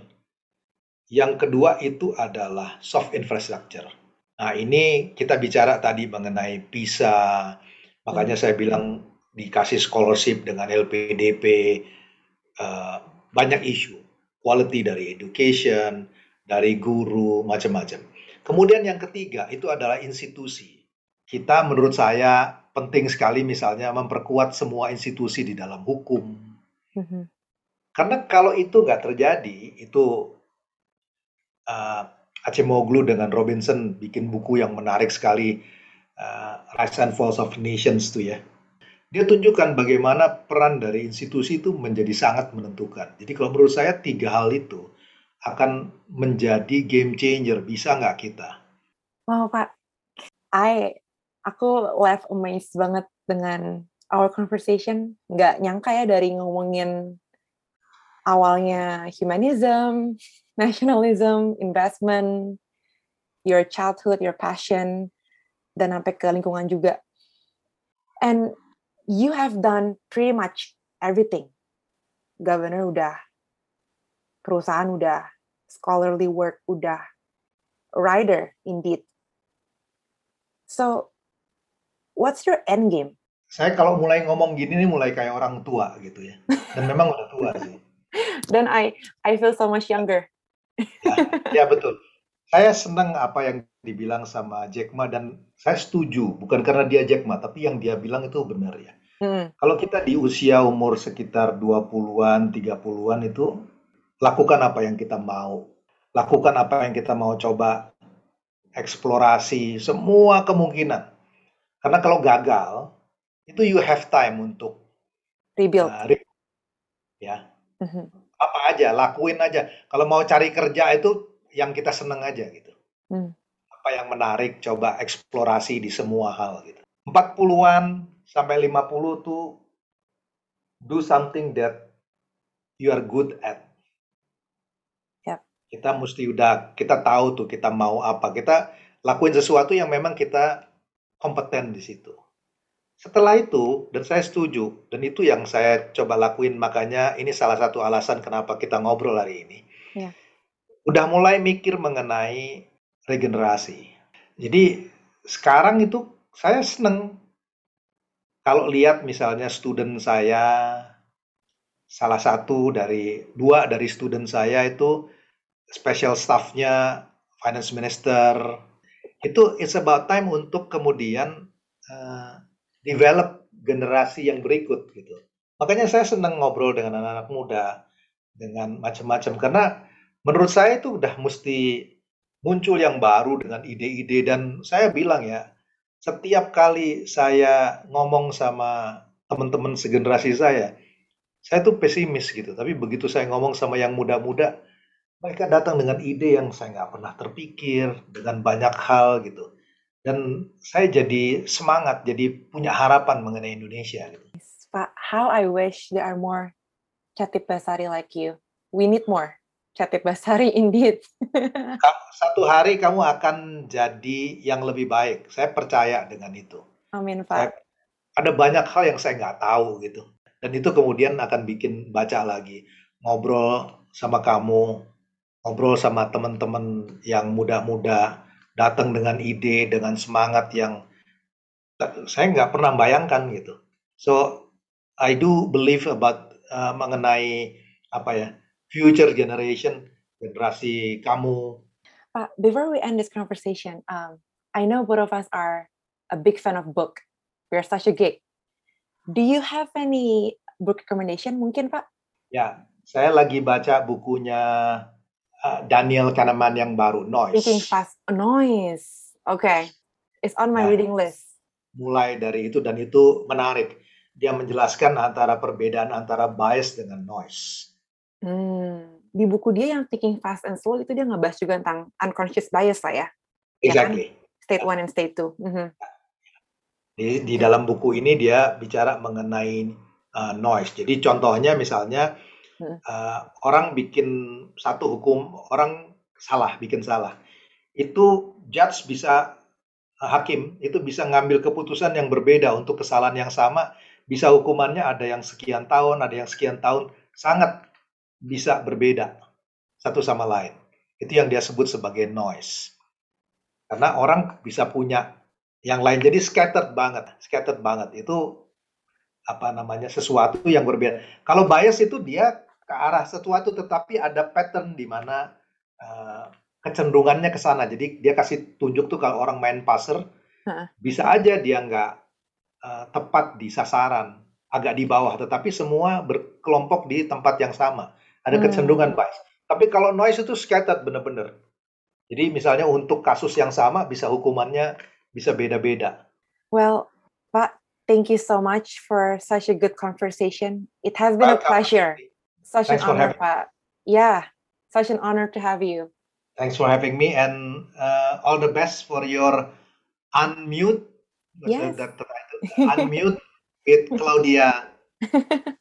Yang kedua itu adalah soft infrastructure. Nah, ini kita bicara tadi mengenai PISA. Makanya saya bilang dikasih scholarship dengan LPDP eh, banyak isu. Quality dari education, dari guru, macam-macam. Kemudian yang ketiga itu adalah institusi. Kita menurut saya penting sekali misalnya memperkuat semua institusi di dalam hukum, Mhm. Karena kalau itu nggak terjadi, itu uh, Acemoglu dengan Robinson bikin buku yang menarik sekali, uh, Rise and Falls of Nations tuh ya. Dia tunjukkan bagaimana peran dari institusi itu menjadi sangat menentukan. Jadi kalau menurut saya tiga hal itu akan menjadi game changer. Bisa nggak kita? Wow Pak, I aku left amazed banget dengan our conversation. Nggak nyangka ya dari ngomongin awalnya humanism, nationalism, investment, your childhood, your passion, dan sampai ke lingkungan juga. And you have done pretty much everything. Governor udah, perusahaan udah, scholarly work udah, writer indeed. So, what's your end game? Saya kalau mulai ngomong gini nih mulai kayak orang tua gitu ya. Dan memang udah tua sih. Then I I feel so much younger. ya, ya betul. Saya senang apa yang dibilang sama Jack Ma dan saya setuju, bukan karena dia Jack Ma, tapi yang dia bilang itu benar ya. Hmm. Kalau kita di usia umur sekitar 20-an, 30-an itu lakukan apa yang kita mau. Lakukan apa yang kita mau coba eksplorasi semua kemungkinan. Karena kalau gagal, itu you have time untuk rebuild. Uh, re ya, Mm-hmm. Apa aja, lakuin aja. Kalau mau cari kerja itu yang kita seneng aja gitu. Mm. Apa yang menarik, coba eksplorasi di semua hal gitu. 40-an sampai 50 tuh do something that you are good at. Yep. Kita mesti udah kita tahu tuh kita mau apa. Kita lakuin sesuatu yang memang kita kompeten di situ. Setelah itu, dan saya setuju, dan itu yang saya coba lakuin, makanya ini salah satu alasan kenapa kita ngobrol hari ini. Ya. Udah mulai mikir mengenai regenerasi. Jadi sekarang itu saya seneng kalau lihat misalnya student saya, salah satu dari dua dari student saya itu special staffnya finance minister, itu it's about time untuk kemudian uh, develop generasi yang berikut gitu. Makanya saya senang ngobrol dengan anak-anak muda dengan macam-macam karena menurut saya itu udah mesti muncul yang baru dengan ide-ide dan saya bilang ya setiap kali saya ngomong sama teman-teman segenerasi saya saya tuh pesimis gitu tapi begitu saya ngomong sama yang muda-muda mereka datang dengan ide yang saya nggak pernah terpikir dengan banyak hal gitu dan saya jadi semangat, jadi punya harapan mengenai Indonesia. Gitu. Pak, how I wish there are more Chatip Basari like you. We need more Chatip Basari indeed. Satu hari kamu akan jadi yang lebih baik. Saya percaya dengan itu. Amin, Pak. Saya, ada banyak hal yang saya nggak tahu gitu. Dan itu kemudian akan bikin baca lagi. Ngobrol sama kamu, ngobrol sama teman-teman yang muda-muda, datang dengan ide, dengan semangat yang saya nggak pernah bayangkan gitu. So I do believe about uh, mengenai apa ya future generation generasi kamu. Pak, before we end this conversation, um, I know both of us are a big fan of book. We're such a geek. Do you have any book recommendation mungkin Pak? Ya, saya lagi baca bukunya Uh, Daniel Kahneman yang baru Noise. Thinking Fast Noise. Oke. Okay. It's on my nah, reading list. Mulai dari itu dan itu menarik. Dia menjelaskan antara perbedaan antara bias dengan noise. Hmm. Di buku dia yang Thinking Fast and Slow itu dia ngebahas juga tentang unconscious bias lah ya. Exactly. Ya kan? State one and state two. Mm -hmm. Di, di dalam buku ini dia bicara mengenai uh, noise. Jadi contohnya misalnya uh, orang bikin satu hukum, orang salah, bikin salah. Itu judge bisa uh, hakim itu bisa ngambil keputusan yang berbeda untuk kesalahan yang sama, bisa hukumannya ada yang sekian tahun, ada yang sekian tahun, sangat bisa berbeda satu sama lain. Itu yang dia sebut sebagai noise. Karena orang bisa punya yang lain jadi scattered banget, scattered banget. Itu apa namanya sesuatu yang berbeda. Kalau bias itu dia ke arah sesuatu tetapi ada pattern di mana uh, kecenderungannya ke sana. Jadi dia kasih tunjuk tuh kalau orang main passer bisa aja dia nggak uh, tepat di sasaran agak di bawah, tetapi semua berkelompok di tempat yang sama. Ada Hmm. kecenderungan bias. Tapi kalau noise itu scattered benar-benar. Jadi misalnya untuk kasus yang sama bisa hukumannya bisa beda-beda. Well, Pak, thank you so much for such a good conversation. It has been a pleasure. Such Thanks an honor, Pak. Yeah, such an honor to have you. Thanks for having me and uh, all the best for your unmute. Yes. that- that title? unmute with Claudia.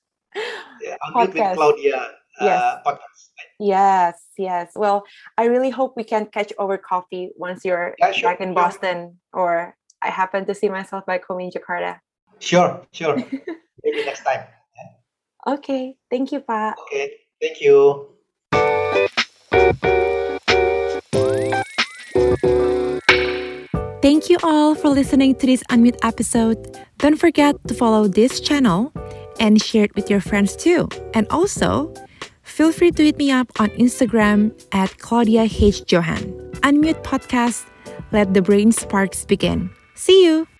Yeah, unmute with Podcast. Claudia uh, Yes. podcast. Yes, yes. Well, I really hope we can catch over coffee once you're Yeah, sure, back in sure. Boston or I happen to see myself back home in Jakarta. Sure, sure. Maybe next time. Okay, thank you, Pak. Okay, thank you. Thank you all for listening to this Unmute episode. Don't forget to follow this channel and share it with your friends too. And also, feel free to hit me up on Instagram at Claudia H. Johan. Unmute Podcast. Let the brain sparks begin. See you.